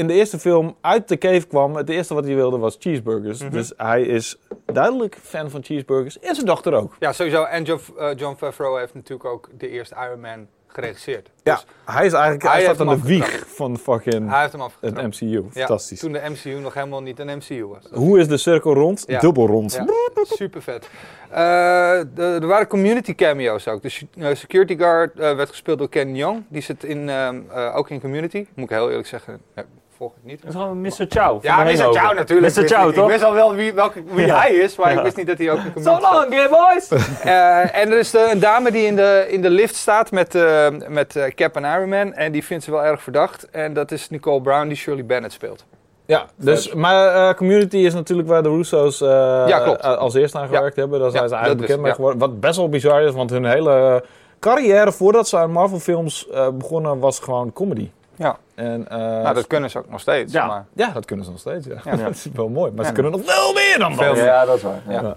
in de eerste film uit de cave kwam. Het eerste wat hij wilde was cheeseburgers. Mhm. Dus hij is duidelijk fan van cheeseburgers. En zijn dochter ook. Ja, sowieso. En John, eh, John Favreau heeft natuurlijk ook de eerste Iron Man geregisseerd. Ja, Dus hij is eigenlijk Hij hij staat aan de wieg van fucking hij heeft hem het. MCU. Ja, Fantastisch. Toen de MCU nog helemaal niet een MCU was. Hoe is de cirkel rond? Ja. Dubbel rond. Ja, super vet. er waren community cameo's ook. De eh, security guard eh, werd gespeeld door Ken Young. Die zit in, ehm, eh, ook in community. Moet ik heel eerlijk zeggen, eh, volg ik niet. Dat is gewoon Mr. Chow. Ja, Mr. Chow natuurlijk. Mr. Wist Chow, ik. toch? Ik wist al wel wie, welke, wie Ja. hij is, maar Ja. ik wist niet dat hij ook in So community zat. long, gay boys! Eh, en er is de, een dame die in de, in de lift staat met, eh, met eh, Cap en Iron Man. En die vindt ze wel erg verdacht. En dat is Nicole Brown die Shirley Bennett speelt. Ja, dus, maar eh, Community is natuurlijk waar de Russo's Ja, als eerste aan gewerkt hebben. Daar zijn Ja, ze eigenlijk dat bekend mee geworden. Wat best wel bizar is, want hun hele carrière voordat ze aan Marvel films eh, begonnen was gewoon comedy. Ja. En, eh, nou, dat kunnen ze ook nog steeds. Ja. Maar, Ja, dat kunnen ze nog steeds. Ja. Ja. dat is wel mooi. Maar Ja. ze kunnen nog veel meer dan dat. Veel meer. Ja, dat is waar. Ja.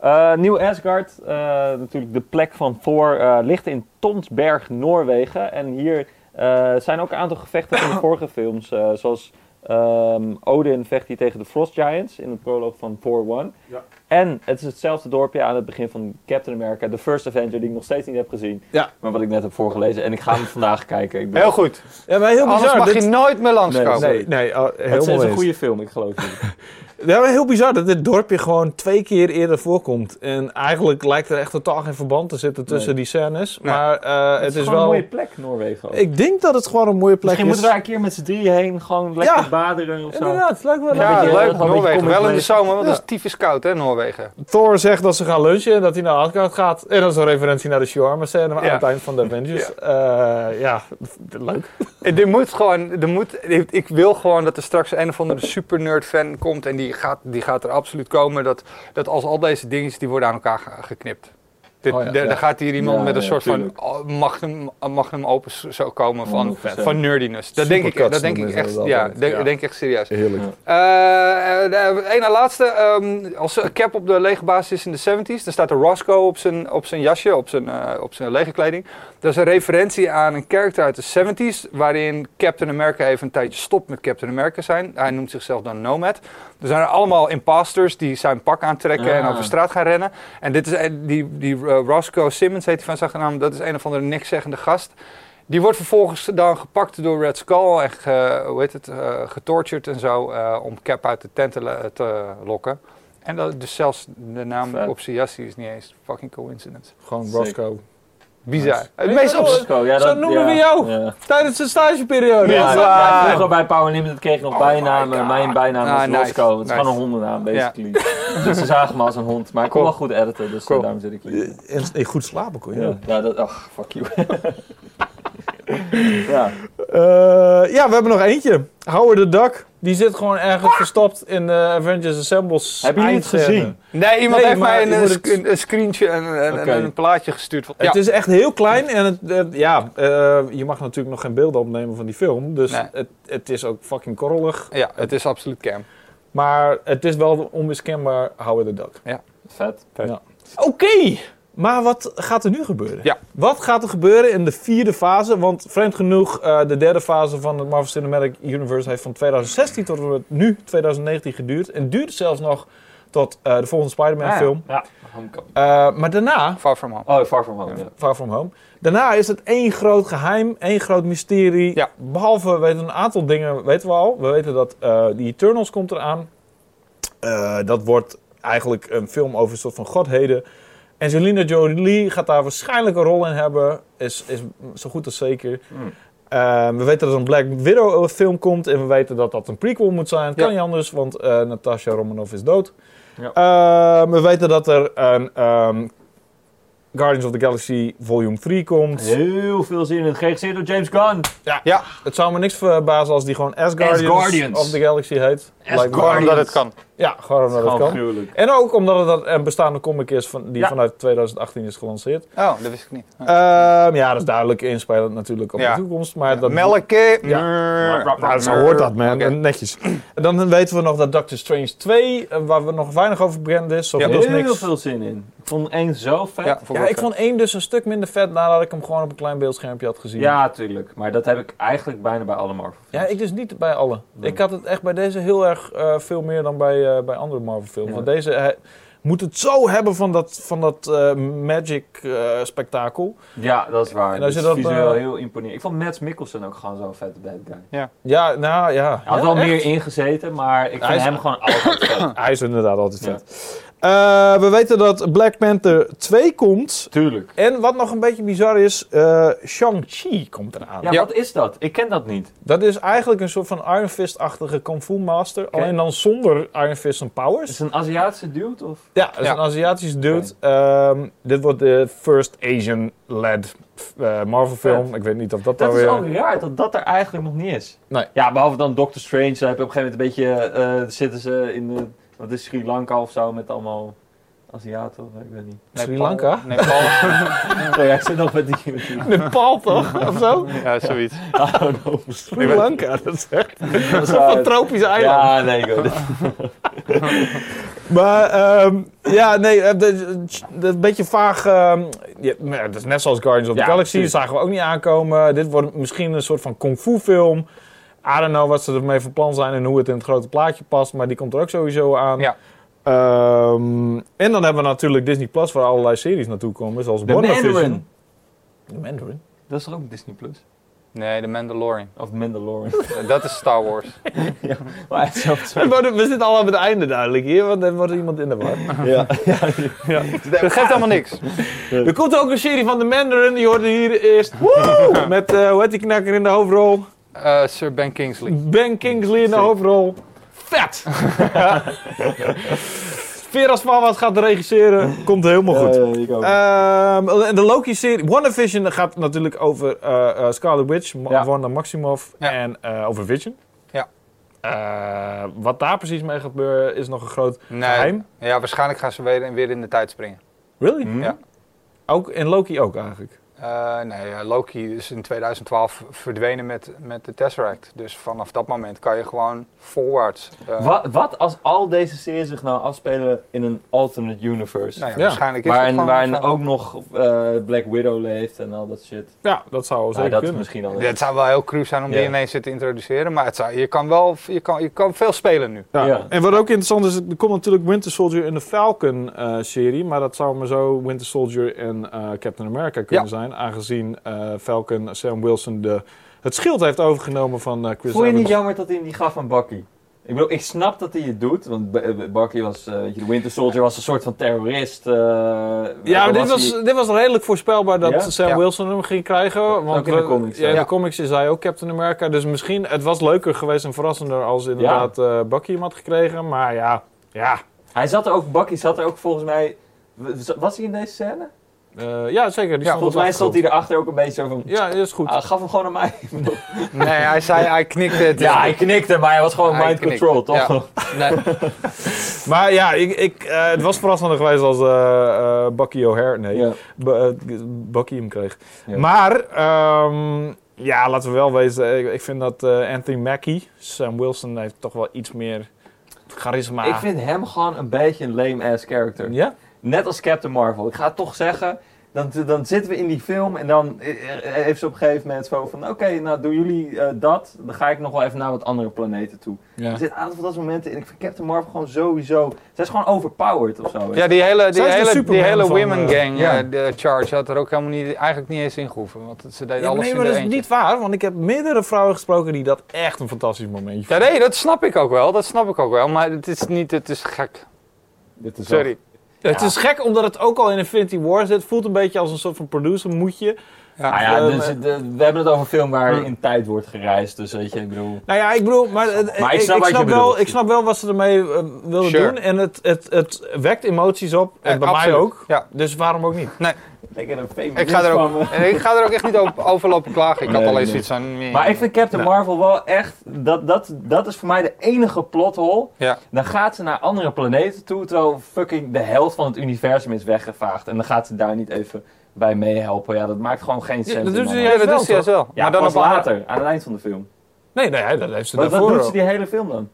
Eh, Nieuw Asgard, eh, natuurlijk de plek van Thor, eh, ligt in Tonsberg, Noorwegen. En hier eh, zijn ook een aantal gevechten van de vorige films. eh, zoals ehm, Odin vecht hier tegen de Frost Giants in het proloog van Thor 1. Ja. En het is hetzelfde dorpje aan het begin van Captain America, The First Avenger, die ik nog steeds niet heb gezien. Ja. Maar wat ik net heb voorgelezen. En ik ga hem vandaag kijken. Ik ben- heel goed. Ja, maar heel Anders bizar. mag dit- je nooit meer langskomen. Nee, nee, oh, het is een goede film, ik geloof het. Ja, maar heel bizar dat dit dorpje gewoon twee keer eerder voorkomt. En eigenlijk lijkt er echt totaal geen verband te zitten tussen Nee. die scènes. Nee. Maar eh, het, is, gewoon wel... een mooie plek, Noorwegen. ook. Ik denk dat het gewoon een mooie plek Misschien is. moeten we daar een keer met z'n drieën heen, gewoon lekker Ja. baderen of zo. Inderdaad, het lijkt wel Ja, Ja, een beetje- leuk. Noorwegen. Wel in de zomer, want Ja. het is tyfus koud, hè, Noorwegen. Thor zegt dat ze gaan lunchen en dat hij naar Asgard gaat. En dat is een referentie naar de shawarma scène aan het eind van de Avengers. Ja, ja leuk. En dit moet gewoon, er moet, ik, ik wil gewoon dat er straks een of andere super nerd fan komt en die gaat, die gaat er absoluut komen. Dat, dat als al deze dingen die worden aan elkaar ge- geknipt. Dit, Oh ja, de- ja. Dan gaat hier iemand Ja, met een ja, soort tuurlijk. van magnum, magnum open zo komen van, 100%. van nerdiness. Dat denk ik, dat denk ik echt, ja, denk, Ja. denk ik echt serieus. Heerlijk. Ja. Eh, de ene laatste, ehm, als Cap op de legerbasis is in de 70s, dan staat er Roscoe op zijn, op zijn jasje, op zijn, eh, op zijn legerkleding. Dat is een referentie aan een karakter uit de 70s, waarin Captain America even een tijdje stopt met Captain America zijn. Hij noemt zichzelf dan Nomad. Er zijn er allemaal imposters die zijn pak aantrekken en Ah. over straat gaan rennen. En dit is die, die eh, Roscoe Simmons, heet hij van zijn achternaam, dat is een of andere nikszeggende gast. Die wordt vervolgens dan gepakt door Red Skull en ge, hoe heet het, eh, getortured en zo eh, om Cap uit de tent te, te lokken. En dat, dus zelfs de naam Vet. op zijn jasje is niet eens fucking coincidence. Gewoon Zeker. Roscoe. Bizar. Nice. Het meest Ja, Zo dat- noemen ja, we jou. Ja. Tijdens de stageperiode. Ja, ja, vroeger bij Power Limited kreeg ik nog bijnamen. God. Mijn bijnaam Ah, was nice. Roscoe. Het is Nice. gewoon een hondennaam, basically. dus ze zagen me als een hond. Maar ik kon wel goed editen, dus eh, Cool. daarom zit ik hier. En, en goed slapen kon je. Ja, ja dat, ach, fuck you. ja. Eh, ja, we hebben nog eentje. Howard the Duck. Die zit gewoon ergens verstopt in de Avengers Assembles Hebben jullie het gezien? Nee, iemand Nee, heeft mij je een, moet sc- het- een, een screentje en een, een, een plaatje gestuurd. Van, Het is echt heel klein en het, het- ja, eh, je mag natuurlijk nog geen beelden opnemen van die film. Dus Nee. het, het is ook fucking korrelig. ja, het is absoluut cam. Maar het is wel onmiskenbaar Howard the Duck. Vet. Oké, maar wat gaat er nu gebeuren? Ja. Wat gaat er gebeuren in de vierde fase? Want vreemd genoeg, eh, de derde fase van het Marvel Cinematic Universe heeft van 2016 tot nu 2019 geduurd. En duurt zelfs nog tot eh, de volgende Spider-Man Ah, ja. film. Ja. Eh, maar daarna, Far From Home. Oh, Far From Home, ja. Far From Home, daarna is het één groot geheim, één groot mysterie. Ja. Behalve, we weten een aantal dingen weten we al. We weten dat eh die Eternals komt eraan. Eh, dat wordt eigenlijk een film over een soort van godheden. Angelina Jolie gaat daar waarschijnlijk een rol in hebben. Is, is zo goed als zeker. Hmm. Eh, we weten dat er een Black Widow film komt. En we weten dat dat een prequel moet zijn. Kan Ja. niet anders, want eh Natasha Romanoff is dood. Ja. Eh, we weten dat er een ehm, Guardians of the Galaxy Volume 3 komt. Heel veel zin in. Geregisseerd door James Gunn. Ja, Het zou me niks verbazen als die gewoon As Guardians, Asgardians. of the Galaxy heet. As me- gewoon omdat het kan. Ja, gewoon omdat het kan. gruwelijk. En ook omdat het dat een bestaande comic is van, die Ja. vanuit 2018 is gelanceerd. Oh, dat wist ik niet. Ehm, ja, dat is duidelijk inspelend natuurlijk op Ja. de toekomst. Maar dat, Melken. Ja. Nou, zo hoort dat, man. Netjes. En dan weten we nog dat Doctor Strange 2, eh, waar we nog weinig over bekend is. Ja, goed als Heel veel zin in. Ik vond één zo vet. Ja, Ja, vond Ja, ik ik vond één dus een stuk minder vet nadat ik hem gewoon op een klein beeldschermpje had gezien. tuurlijk. Maar dat heb ik eigenlijk bijna bij alle Marvel Ja, ik dus niet bij alle. Nee. Ik had het echt bij deze heel erg eh, veel meer dan bij, eh, bij andere Marvel films. Ja. Want deze eh, moet het zo hebben van dat, van dat eh, magic eh, spektakel. Ja, dat is waar. En als je dat is visueel eh, heel imponerend. Ik vond Mads Mikkelsen ook gewoon zo'n vette bad guy. Ja, nou ja. Hij had Ja, wel echt? meer ingezeten, maar ik Hij vind is- hem gewoon altijd vet. Hij is inderdaad altijd Ja. vet. Eh, we weten dat Black Panther 2 komt. Tuurlijk. En wat nog een beetje bizar is, eh Shang-Chi komt eraan. Ja, Ja. wat is dat? Ik ken dat niet. Dat is eigenlijk een soort van Iron Fist-achtige Kung Fu Master. Alleen dan zonder Iron Fist zijn powers. Is het een Aziatische dude? Of? Ja, dat is Ja. een Aziatische dude. Ehm, dit wordt de first Asian-led eh, Marvel film. Vet. Ik weet niet of dat, Dat is weer... ook raar dat dat er eigenlijk nog niet is. Nee. Ja, behalve dan Doctor Strange. Daar heb je op een gegeven moment een beetje... eh, zitten ze in de... Wat is Sri Lanka of zo met allemaal Aziaten? of Ik weet niet. Sri. Lanka? Nepal. Oh ja, ik zit nog met die... met die- Nepal toch? Of zo? ja, zoiets. Sri Lanka, dat is echt Dat is een tropisch eiland. Ja, nee, ik. Maar ehm, ja, nee, een beetje vaag. ehm, ja, dat is net zoals Guardians of the Ja, Galaxy. Dat zagen we ook niet aankomen. Dit wordt misschien een soort van kung fu film. I don't know wat ze ermee van plan zijn en hoe het in het grote plaatje past. Maar die komt er ook sowieso aan. Ja. Ehm, en dan hebben we natuurlijk Disney Plus waar allerlei series naartoe komen. Zoals The. Mandarin. The Mandarin? Dat is toch ook Disney Plus? Nee, de Mandalorian. Of Mandalorian. Dat is Star Wars. maar het is zo- zo- We zitten al op het einde duidelijk hier, want er wordt iemand in de war. Ja. Dat geeft allemaal niks. Er komt ook een serie van The Mandarin, die hoorde hier eerst. Woe! Met, eh hoe heet die knakker in de hoofdrol? Eh, Sir Ben Kingsley. Ben Kingsley in de hoofdrol. Vet! Veras Fawad gaat regisseren. Komt helemaal goed. Eh, ik ook. Ehm, en de Loki-serie. WandaVision gaat natuurlijk over eh, eh, Scarlet Witch, Ma- Ja. Wanda Maximoff Ja. en eh, over Vision. Ja. Eh, wat daar precies mee gaat gebeuren is nog een groot Nee. geheim. Ja, waarschijnlijk gaan ze weer, weer in de tijd springen. Really? Ja. Ook in Loki ook eigenlijk. Eh, nee, ja, Loki is in 2012 verdwenen met, met de Tesseract. Dus vanaf dat moment kan je gewoon forwards. eh, Wat, wat als al deze series zich nou afspelen in een alternate universe? Nou ja, Ja. waarschijnlijk is waarin waarin ook nog eh, Black Widow leeft en al dat shit. Ja, dat zou Nou, zeker dat kunnen. misschien al. Het zou wel heel cru zijn om Ja. die ineens te introduceren, maar het zou, je, kan wel, je, kan, je kan veel spelen nu. Ja. Ja. En wat ook interessant is, er komt natuurlijk Winter Soldier in de Falcon-serie. maar dat zou maar zo Winter Soldier en eh, Captain America kunnen Ja. zijn. Aangezien eh, Falcon, Sam Wilson, de, het schild heeft overgenomen van eh, Chris Voel je niet Evans. jammer dat hij die gaf aan Bucky? Ik bedoel, ik snap dat hij het doet, want B- eh, Bucky was, eh, weet je, de Winter Soldier was een soort van terrorist. eh, Ja, maar dit was, hij- dit was redelijk voorspelbaar dat Ja? Sam Ja. Wilson hem ging krijgen. Want Ook in de comics, Ja, in de comics is hij ook Captain America. Dus misschien, het was leuker geweest en verrassender als inderdaad eh Bucky hem had gekregen. Maar ja, ja. Hij zat er ook, Bucky zat er ook volgens mij. Was hij in deze scène? Eh, ja, zeker. Die Ja, stond Volgens mij stond hij erachter ook een beetje zo van... Ja, dat is goed. Ah, gaf hem gewoon aan mij. Nee, hij zei, hij knikte het. ja, hij knikte, maar hij was gewoon Hij mind knikte, control, toch? ja. Nee. Maar ja, ik, ik, eh, het was verrassender geweest als eh, eh, Bucky O'Hare, nee, Ja. Bucky hem kreeg. Ja. Maar, ehm, ja, laten we wel wezen, ik, ik vind dat Anthony Mackie, Sam Wilson, heeft toch wel iets meer charisma. Ik vind hem gewoon een beetje een lame-ass character. Ja? Net als Captain Marvel. Ik ga het toch zeggen. Dan, dan zitten we in die film en dan eh, eh, heeft ze op een gegeven moment zo van... Oké, nou doen jullie eh, dat. Dan ga ik nog wel even naar wat andere planeten toe. Ja. Er zitten een aantal van dat soort momenten in. Ik vind Captain Marvel gewoon sowieso... Zij is gewoon overpowered of zo. Ja, die hele, die hele, die hele women gang ja. de charge had er ook helemaal niet, eigenlijk niet eens in gehoeven. Want ze deden Ja, alles nee, in maar dat is eentje. niet waar, want ik heb meerdere vrouwen gesproken die dat echt een fantastisch momentje Ja, nee, dat snap ik ook wel. Dat snap ik ook wel. Maar het is niet, het is gek. Dit is wel- Het is gek omdat het ook al in Infinity War zit. Het voelt een beetje als een soort van producer moedje. Ja. Nou ja, Eh, dus, de- we hebben het over een film waar in tijd wordt gereisd. Dus weet je, ik bedoel... Nou ja, ik bedoel, maar, eh, Maar ik, snap ik, wel, bedoelt. ik snap wel wat ze ermee eh, wilden Sure. doen. En het, het, het wekt emoties op. En Eh, bij absoluut. mij ook. Ja. Dus waarom ook niet? Lekker een feminist Ik ga, er ook, en ik ga er ook echt niet over, over lopen klagen. Ik had Nee, alleen nee. zoiets van... Maar ik vind Captain Nee. Marvel wel echt... Dat, dat, dat is voor mij de enige plothole. Ja. Dan gaat ze naar andere planeten toe, terwijl fucking de helft van het universum is weggevaagd. En dan gaat ze daar niet even bij meehelpen. Ja, dat maakt gewoon geen sens. dat in doet ze. Ja, dat wel, doet ze wel. Ja, maar dan pas op later, aan het eind van de film. Nee, nee, dat heeft ze Wat, wat daarvoor doet ze die hele film dan?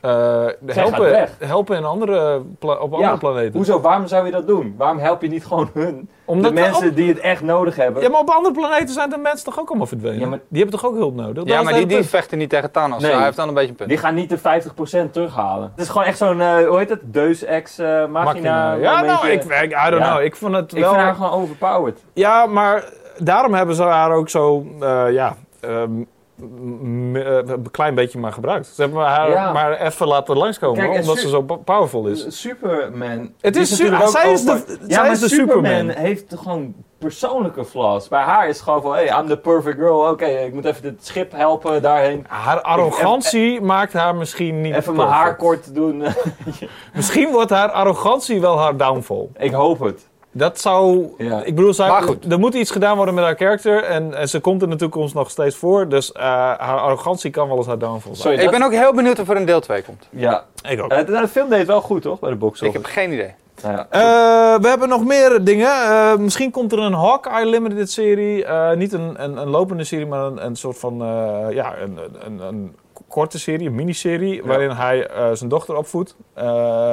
Eh, helpen, helpen in andere pla- op andere Ja, planeten. Hoezo, waarom zou je dat doen? Waarom help je niet gewoon hun? Omdat de mensen op- die het echt nodig hebben. Ja, maar op andere planeten zijn de mensen toch ook allemaal verdwenen? Ja, maar- Die hebben toch ook hulp nodig? Dat Ja, maar die, die vechten niet tegen Thanos. Nee. Hij heeft dan een beetje een punt. Die gaan niet de 50% terughalen. Het is gewoon echt zo'n, eh, hoe heet het? Deus ex eh, machina. Machina. Ja, nou, ik, ik, I don't Ja. know. Ik vond het Ik wel... vind haar gewoon overpowered. Ja, maar daarom hebben ze haar ook zo, eh, ja, ehm, m- m- eh, een klein beetje maar gebruikt. Ze hebben haar Ja. maar even laten langskomen, Kijk, omdat ze zo po- powerful is. Superman. Het is su- natuurlijk ook zij is de- over- ja, maar is de Superman, Superman. heeft gewoon persoonlijke flaws. Bij haar is het gewoon van, hey, I'm the perfect girl. Oké, ik moet even het schip helpen daarheen. Haar arrogantie maakt haar misschien niet Even mijn haar kort doen. Misschien wordt haar arrogantie wel haar downfall. ik hoop het. Dat zou... Ja. Ik bedoel, zij, goed. er moet iets gedaan worden met haar karakter. En, en ze komt in de toekomst nog steeds voor. Dus eh, haar arrogantie kan wel eens haar downfall zijn. Sorry, Ik dat- ben ook heel benieuwd of er een deel 2 komt. Ja. Ik ook. Eh, de, de film deed wel goed, toch? Bij de box Ik heb geen idee. Nou ja. Eh, we hebben nog meer dingen. Eh, misschien komt er een Hawkeye Limited serie. Eh, niet een, een, een lopende serie, maar een, een soort van eh, ja, een, een, een korte serie, een miniserie, waarin hij eh, zijn dochter opvoedt. Eh,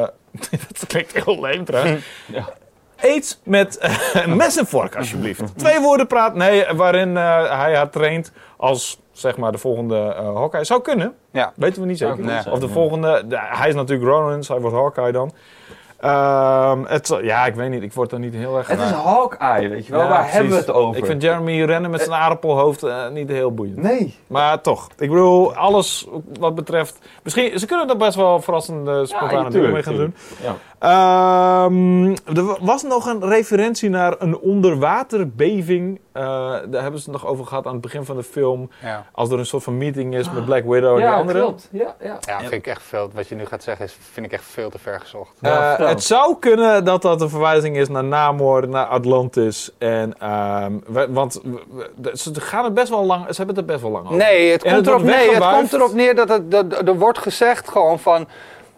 dat klinkt heel leem trouwens. Ja. Eet met een mes en vork, alsjeblieft. Twee woorden praat. Nee, waarin eh, hij haar traint als zeg maar de volgende eh Hawkeye. Zou kunnen. Ja. Weten we niet zeker. Of de volgende. de- hij is natuurlijk Ronan, dus hij wordt Hawkeye dan. Ehm, het, ja, ik weet niet. Ik word er niet heel erg... Het is Hawkeye, weet je wel. Ja, Waar precies. hebben we het over? Ik vind Jeremy Renner met zijn aardappelhoofd niet heel boeiend. Nee. Maar toch, ik bedoel, alles wat betreft... Misschien, ze kunnen er best wel verrassende, spontane dingen mee gaan doen. Ja. Ehm, er was nog een referentie naar een onderwaterbeving. Eh, daar hebben ze het nog over gehad aan het begin van de film. Ja. Als er een soort van meeting is met Black Widow en die Ja, andere. klopt. Ja, ja. Ja, vind ik echt veel. Wat je nu gaat zeggen, is, vind ik echt veel te ver gezocht. Eh, het zou kunnen dat dat een verwijzing is naar Namor, naar Atlantis. En, ehm, we- want we- ze gaan het best wel lang, ze hebben het er best wel lang over. Nee, het, komt, het erop, nee het komt erop neer dat, het, dat er wordt gezegd gewoon van...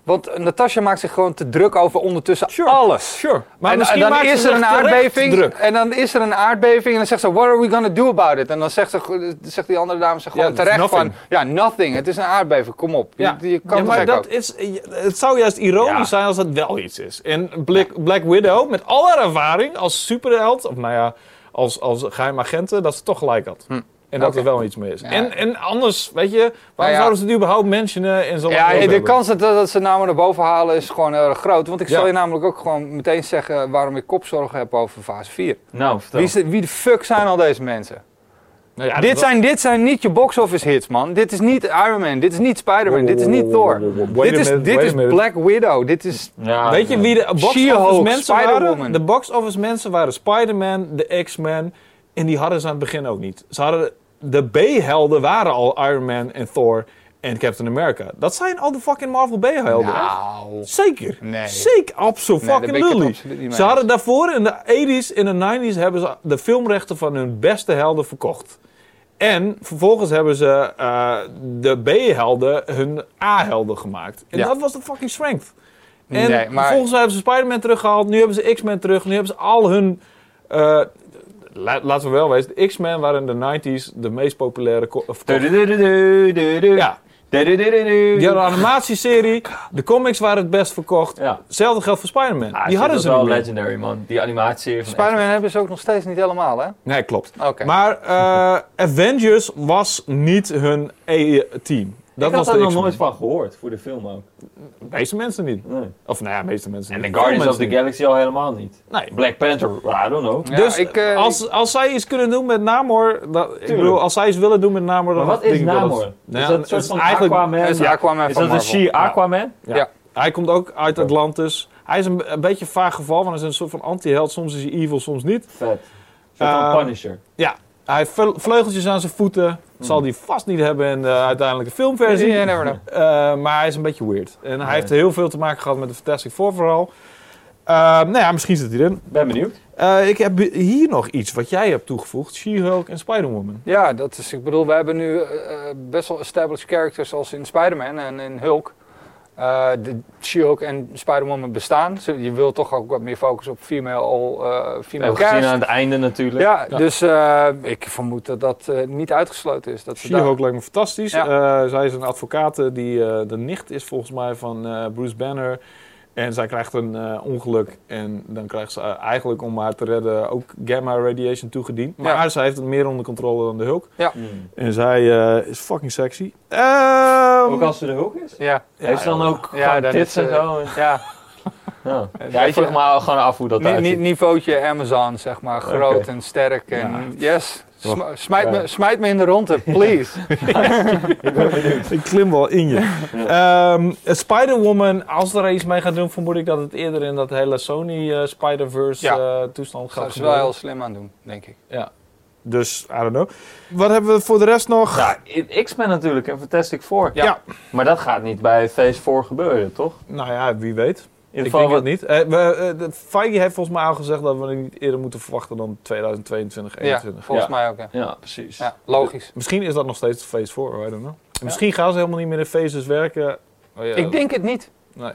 Want Natasha maakt zich gewoon te druk over ondertussen Sure. alles. Sure. Maar en, misschien en dan is ze er een aardbeving. En dan is er een aardbeving. En dan zegt ze: What are we gonna do about it? En dan zegt, ze, zegt die andere dame zich gewoon terecht nothing. van: Ja, nothing. Het is een aardbeving. Kom op. Ja, Je, je kan ja, maar dat ook. is, het zou juist ironisch Ja. zijn als het wel iets is. En Black, Black Widow, met al haar ervaring als superheld, of nou ja, als, als geheim agenten, dat ze toch gelijk had. Hm. En dat er wel iets mee is. Ja. En, en anders, weet je, waarom Nou ja. zouden ze het überhaupt mentionen in zo'n Ja, de hebben? kans dat, dat ze namen naar boven halen is gewoon heel erg groot. Want ik zal Ja. je namelijk ook gewoon meteen zeggen waarom ik kopzorgen heb over fase 4. Nou. Wie, de, wie de fuck zijn al deze mensen? Nou ja, dit, zijn, dit zijn niet je box-office hits, man. Dit is niet Iron Man. Dit is niet Spider-Man. Dit is niet Thor. Dit is, minute, dit is. Black Widow. Dit is... Ja, Weet je wie de box office mensen waren? De box office mensen waren Spider-Man, de X-Men. En die hadden ze aan het begin ook niet. Ze hadden, de B-helden waren al Iron Man en Thor. en Captain America. Dat zijn al de fucking Marvel B-helden. Nou, Zeker. Nee. Zeker, absoluut Nee, fucking lully. mee Ze hadden daarvoor in de 80s en de 90s hebben ze de filmrechten van hun beste helden verkocht. En vervolgens hebben ze eh, de B-helden hun A-helden gemaakt. En Ja. dat was de fucking strength. En Nee, maar- vervolgens hebben ze Spider-Man teruggehaald. Nu hebben ze X-Men terug. Nu hebben ze al hun... eh, la- laten we wel wezen, de X-Men waren in de 90s de meest populaire... Ja, die hadden een animatieserie. De comics waren het best verkocht. Ja. Hetzelfde geldt voor Spider-Man. Ah, die hadden dat ze is wel legendary, man. Die animatieserie van Spider-Man hebben ze ook nog steeds niet helemaal, hè? Nee, klopt. Oké. Maar eh, Avengers was niet hun E-team. Dat ik was had de er nog nooit van gehoord, voor de film ook. De meeste mensen niet. Nee. Of nou ja, de meeste mensen En niet. de Guardians of the Galaxy al helemaal niet. Nee. Black Panther, I don't know. Ja, dus ik, eh, als, als zij iets kunnen doen met Namor, dat, ik bedoel, als zij iets willen doen met Namor, dan Maar wat is dat Namor? Nou is dat een soort van is eigenlijk, Aquaman? Is Ja. Aquaman Is dat een Marvel. She-Aquaman? ja. Ja. Hij komt ook uit Atlantis. Hij is een, een beetje een vaag geval, want hij is een soort van anti-held. Soms is hij evil, soms niet. Vet. Een soort van Eh, Punisher. Ja, hij heeft vle- vleugeltjes aan zijn voeten. Zal hij vast niet hebben in de uiteindelijke filmversie. Never know. Eh, maar hij is een beetje weird. En hij Nee. heeft heel veel te maken gehad met de Fantastic Four vooral. Eh, nou ja, misschien zit hij erin. Ben benieuwd. Eh, ik heb hier nog iets wat jij hebt toegevoegd. She-Hulk en Spider-Woman. Ja, dat is, ik bedoel, we hebben nu eh, best wel established characters als in Spider-Man en in Hulk. Eh, de She-Hulk en Spider-Woman bestaan. Je wil toch ook wat meer focus op female, all, eh We female hebben gezien aan het einde natuurlijk. Ja, Ja. dus eh, ik vermoed dat dat niet uitgesloten is. We She-Hulk lijkt me fantastisch. Ja. Eh, zij is een advocate die eh, de nicht is volgens mij van eh, Bruce Banner. En zij krijgt een eh, ongeluk. En dan krijgt ze eh, eigenlijk om haar te redden ook gamma radiation toegediend. Maar Ja. zij heeft het meer onder controle dan de Hulk. Mm. En zij eh, is fucking sexy. Ehm, Ook als ze de Hulk is? Ja, Heeft ze dan joh. ook Ja, gewoon dan tits is, en zo? ja. Ja, ja ik me gewoon af hoe dat uitziet. niveautje Amazon, zeg maar. Groot en sterk. En yes, Sm- smijt, Ja. me, smijt me in de ronde, please. Ik klim wel in je. Ehm, Spider-Woman, als er iets mee gaat doen, vermoed ik dat het eerder in dat hele Sony eh, Spider-Verse Ja. eh, toestand Zou gaat ze wel heel gebeuren. slim aan doen, denk ik. Dus, I don't know. Wat hebben we voor de rest nog? Ja, X-Men natuurlijk en Fantastic Four. Ja. Ja. Maar dat gaat niet bij Phase 4 gebeuren, toch? Nou ja, wie weet. Ieder denk geval het niet. Eh, we, eh, de Feige heeft volgens mij al gezegd dat we het niet eerder moeten verwachten dan 2022, Ja, 2021. volgens Ja. mij ook. Ja. Ja, precies. Ja, logisch. Misschien is dat nog steeds phase 4, I don't know. En Misschien gaan ze helemaal niet meer in phases werken. Oh ja, Ik denk het niet. Nee.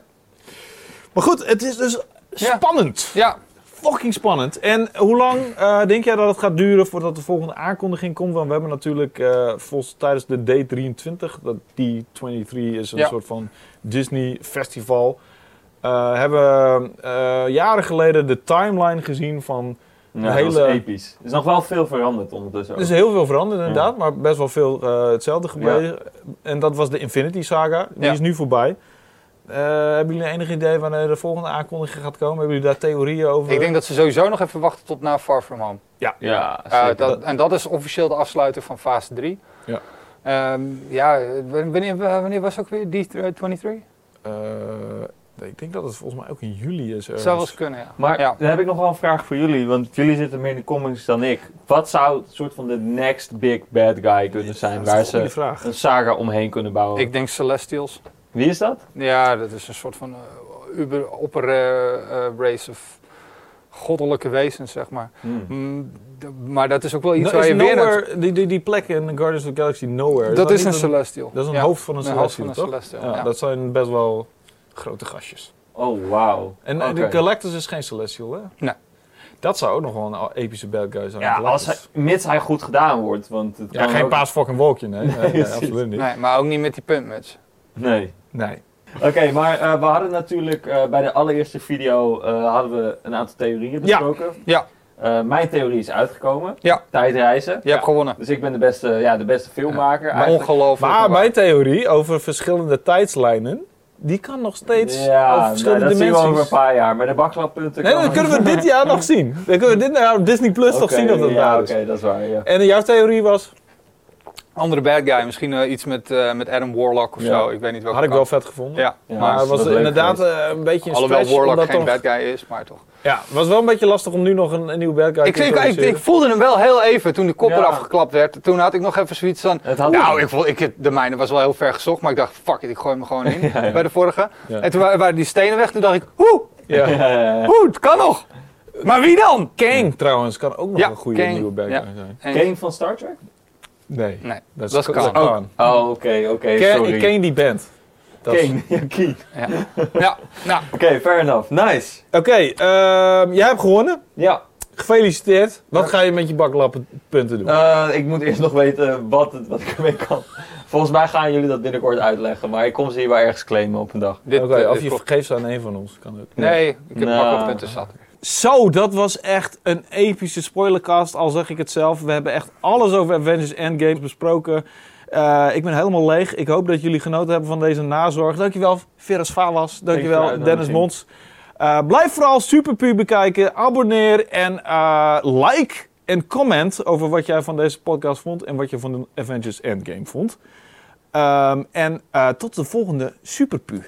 Maar goed, het is dus spannend. Ja, Fucking spannend. En hoe lang eh, denk jij dat het gaat duren voordat de volgende aankondiging komt? Want we hebben natuurlijk eh, volgens, tijdens de D23, dat D23 is een Ja. soort van Disney festival, eh, hebben we eh, jaren geleden de timeline gezien van... Ja, De dat hele- is episch. Er is nog wel veel veranderd ondertussen. Er is heel veel veranderd inderdaad, maar best wel veel eh, hetzelfde gebleven. Ja. En dat was de Infinity Saga. Die Ja. is nu voorbij. Eh, hebben jullie enig idee wanneer de volgende aankondiging gaat komen? Hebben jullie daar theorieën over? ik denk dat ze sowieso nog even wachten tot na Far From Home. Ja, Eh, zeker. dat, en dat is officieel de afsluiter van fase 3. Ja. Ehm, ja, wanneer, wanneer was ook weer D23? Eh, ik denk dat het volgens mij ook in juli is. ergens. Zou wel eens kunnen, ja. Maar ja. dan heb ik nog wel een vraag voor jullie, want jullie zitten meer in de comics dan ik. Wat zou het soort van de next big bad guy kunnen zijn waar ze vraag. een saga omheen kunnen bouwen? Ik denk Celestials. Wie is dat? Ja, dat is een soort van uh, uber opper eh, eh, race of goddelijke wezens, zeg maar. Hmm. Mm, maar dat is ook wel iets No, waar je weer... nowhere, die, die, die plek in Guardians of the Galaxy Nowhere. Dat is een Celestial. Dat is een Ja, hoofd van een Celestial, van een toch? Celestial, Ja, ja. Dat zijn best wel grote gastjes. Oh, wauw. En eh, de Galactus is geen Celestial, hè? Nee. Dat zou ook nog wel een epische bad guy zijn. Ja, als hij, mits hij goed gedaan wordt, want het ja, kan geen ook- paas fucking wolkje, nee. nee, nee, precies. absoluut niet. Nee, maar ook niet met die puntmuts. Nee. Nee. Oké, maar eh, we hadden natuurlijk eh, bij de allereerste video eh, hadden we een aantal theorieën Ja. besproken. Ja. Eh, mijn theorie is uitgekomen. Ja. Tijdreizen. Je hebt gewonnen. Dus ik ben de beste, ja, de beste filmmaker eigenlijk. Ongelooflijk. Maar mijn theorie over verschillende tijdslijnen, die kan nog steeds over Ja, nou, verschillende dat zien we over een dimensies. paar jaar. Maar de bakslappunten Nee, dat kunnen we dit jaar nog zien. Dan kunnen we dit jaar op Disney Plus nog Oké, zien of dat ja, waar Oké, dat is waar, ja. En jouw theorie was? Andere bad guy, misschien eh, iets met, eh, met Adam Warlock of Ja. zo. Ik weet niet welke Had ik wel vet gevonden. Ja, Ja, maar het was inderdaad geweest. eh, een beetje een alhoewel stretch. Warlock geen toch- bad guy is, maar toch. Ja, het was wel een beetje lastig om nu nog een, een nieuwe bad guy Ik, te ik, ik, voelde hem wel heel even toen de kop Ja. eraf geklapt werd. Toen had ik nog even zoiets van... Het had Nou, ik vond, ik, de mijne was wel heel ver gezocht, maar ik dacht, fuck it, ik gooi hem gewoon in Ja, ja. bij de vorige. Ja. En toen wa- waren die stenen weg, toen dacht ik, hoe, Ja. hoe, het kan nog. Maar wie dan? Kang trouwens kan ook nog Ja, een goede Kang, nieuwe bad guy ja. zijn. Kane van Star Trek? Nee, Nee, dat dat is, Khan. Khan. Oh, oké, oké, sorry. Kang die band. Dat ja, Kane. Ja, ja nou, Oké, fair enough. Nice. Oké, ehm, jij hebt gewonnen. Ja, Gefeliciteerd. Wat ga je met je baklappen punten doen? eh, ik moet eerst nog weten wat, het, wat ik ermee kan. Volgens mij gaan jullie dat binnenkort uitleggen, maar ik kom ze hier wel ergens claimen op een dag. dit, Oké, eh, of je vergeeft ze aan een van ons. Kan ook. Nee, ik heb Nou. makkelijk punten zat. Zo, dat was echt een epische spoilercast, al zeg ik het zelf. We hebben echt alles over Avengers Endgame besproken. Eh, ik ben helemaal leeg. Ik hoop dat jullie genoten hebben van deze nazorg. Dankjewel, Veras de Dankjewel, uitnodiging. Dennis Mons. Eh, blijf vooral Superpu bekijken. Abonneer en eh, like en comment over wat jij van deze podcast vond en wat je van de Avengers Endgame vond. Ehm, en eh, tot de volgende Superpu.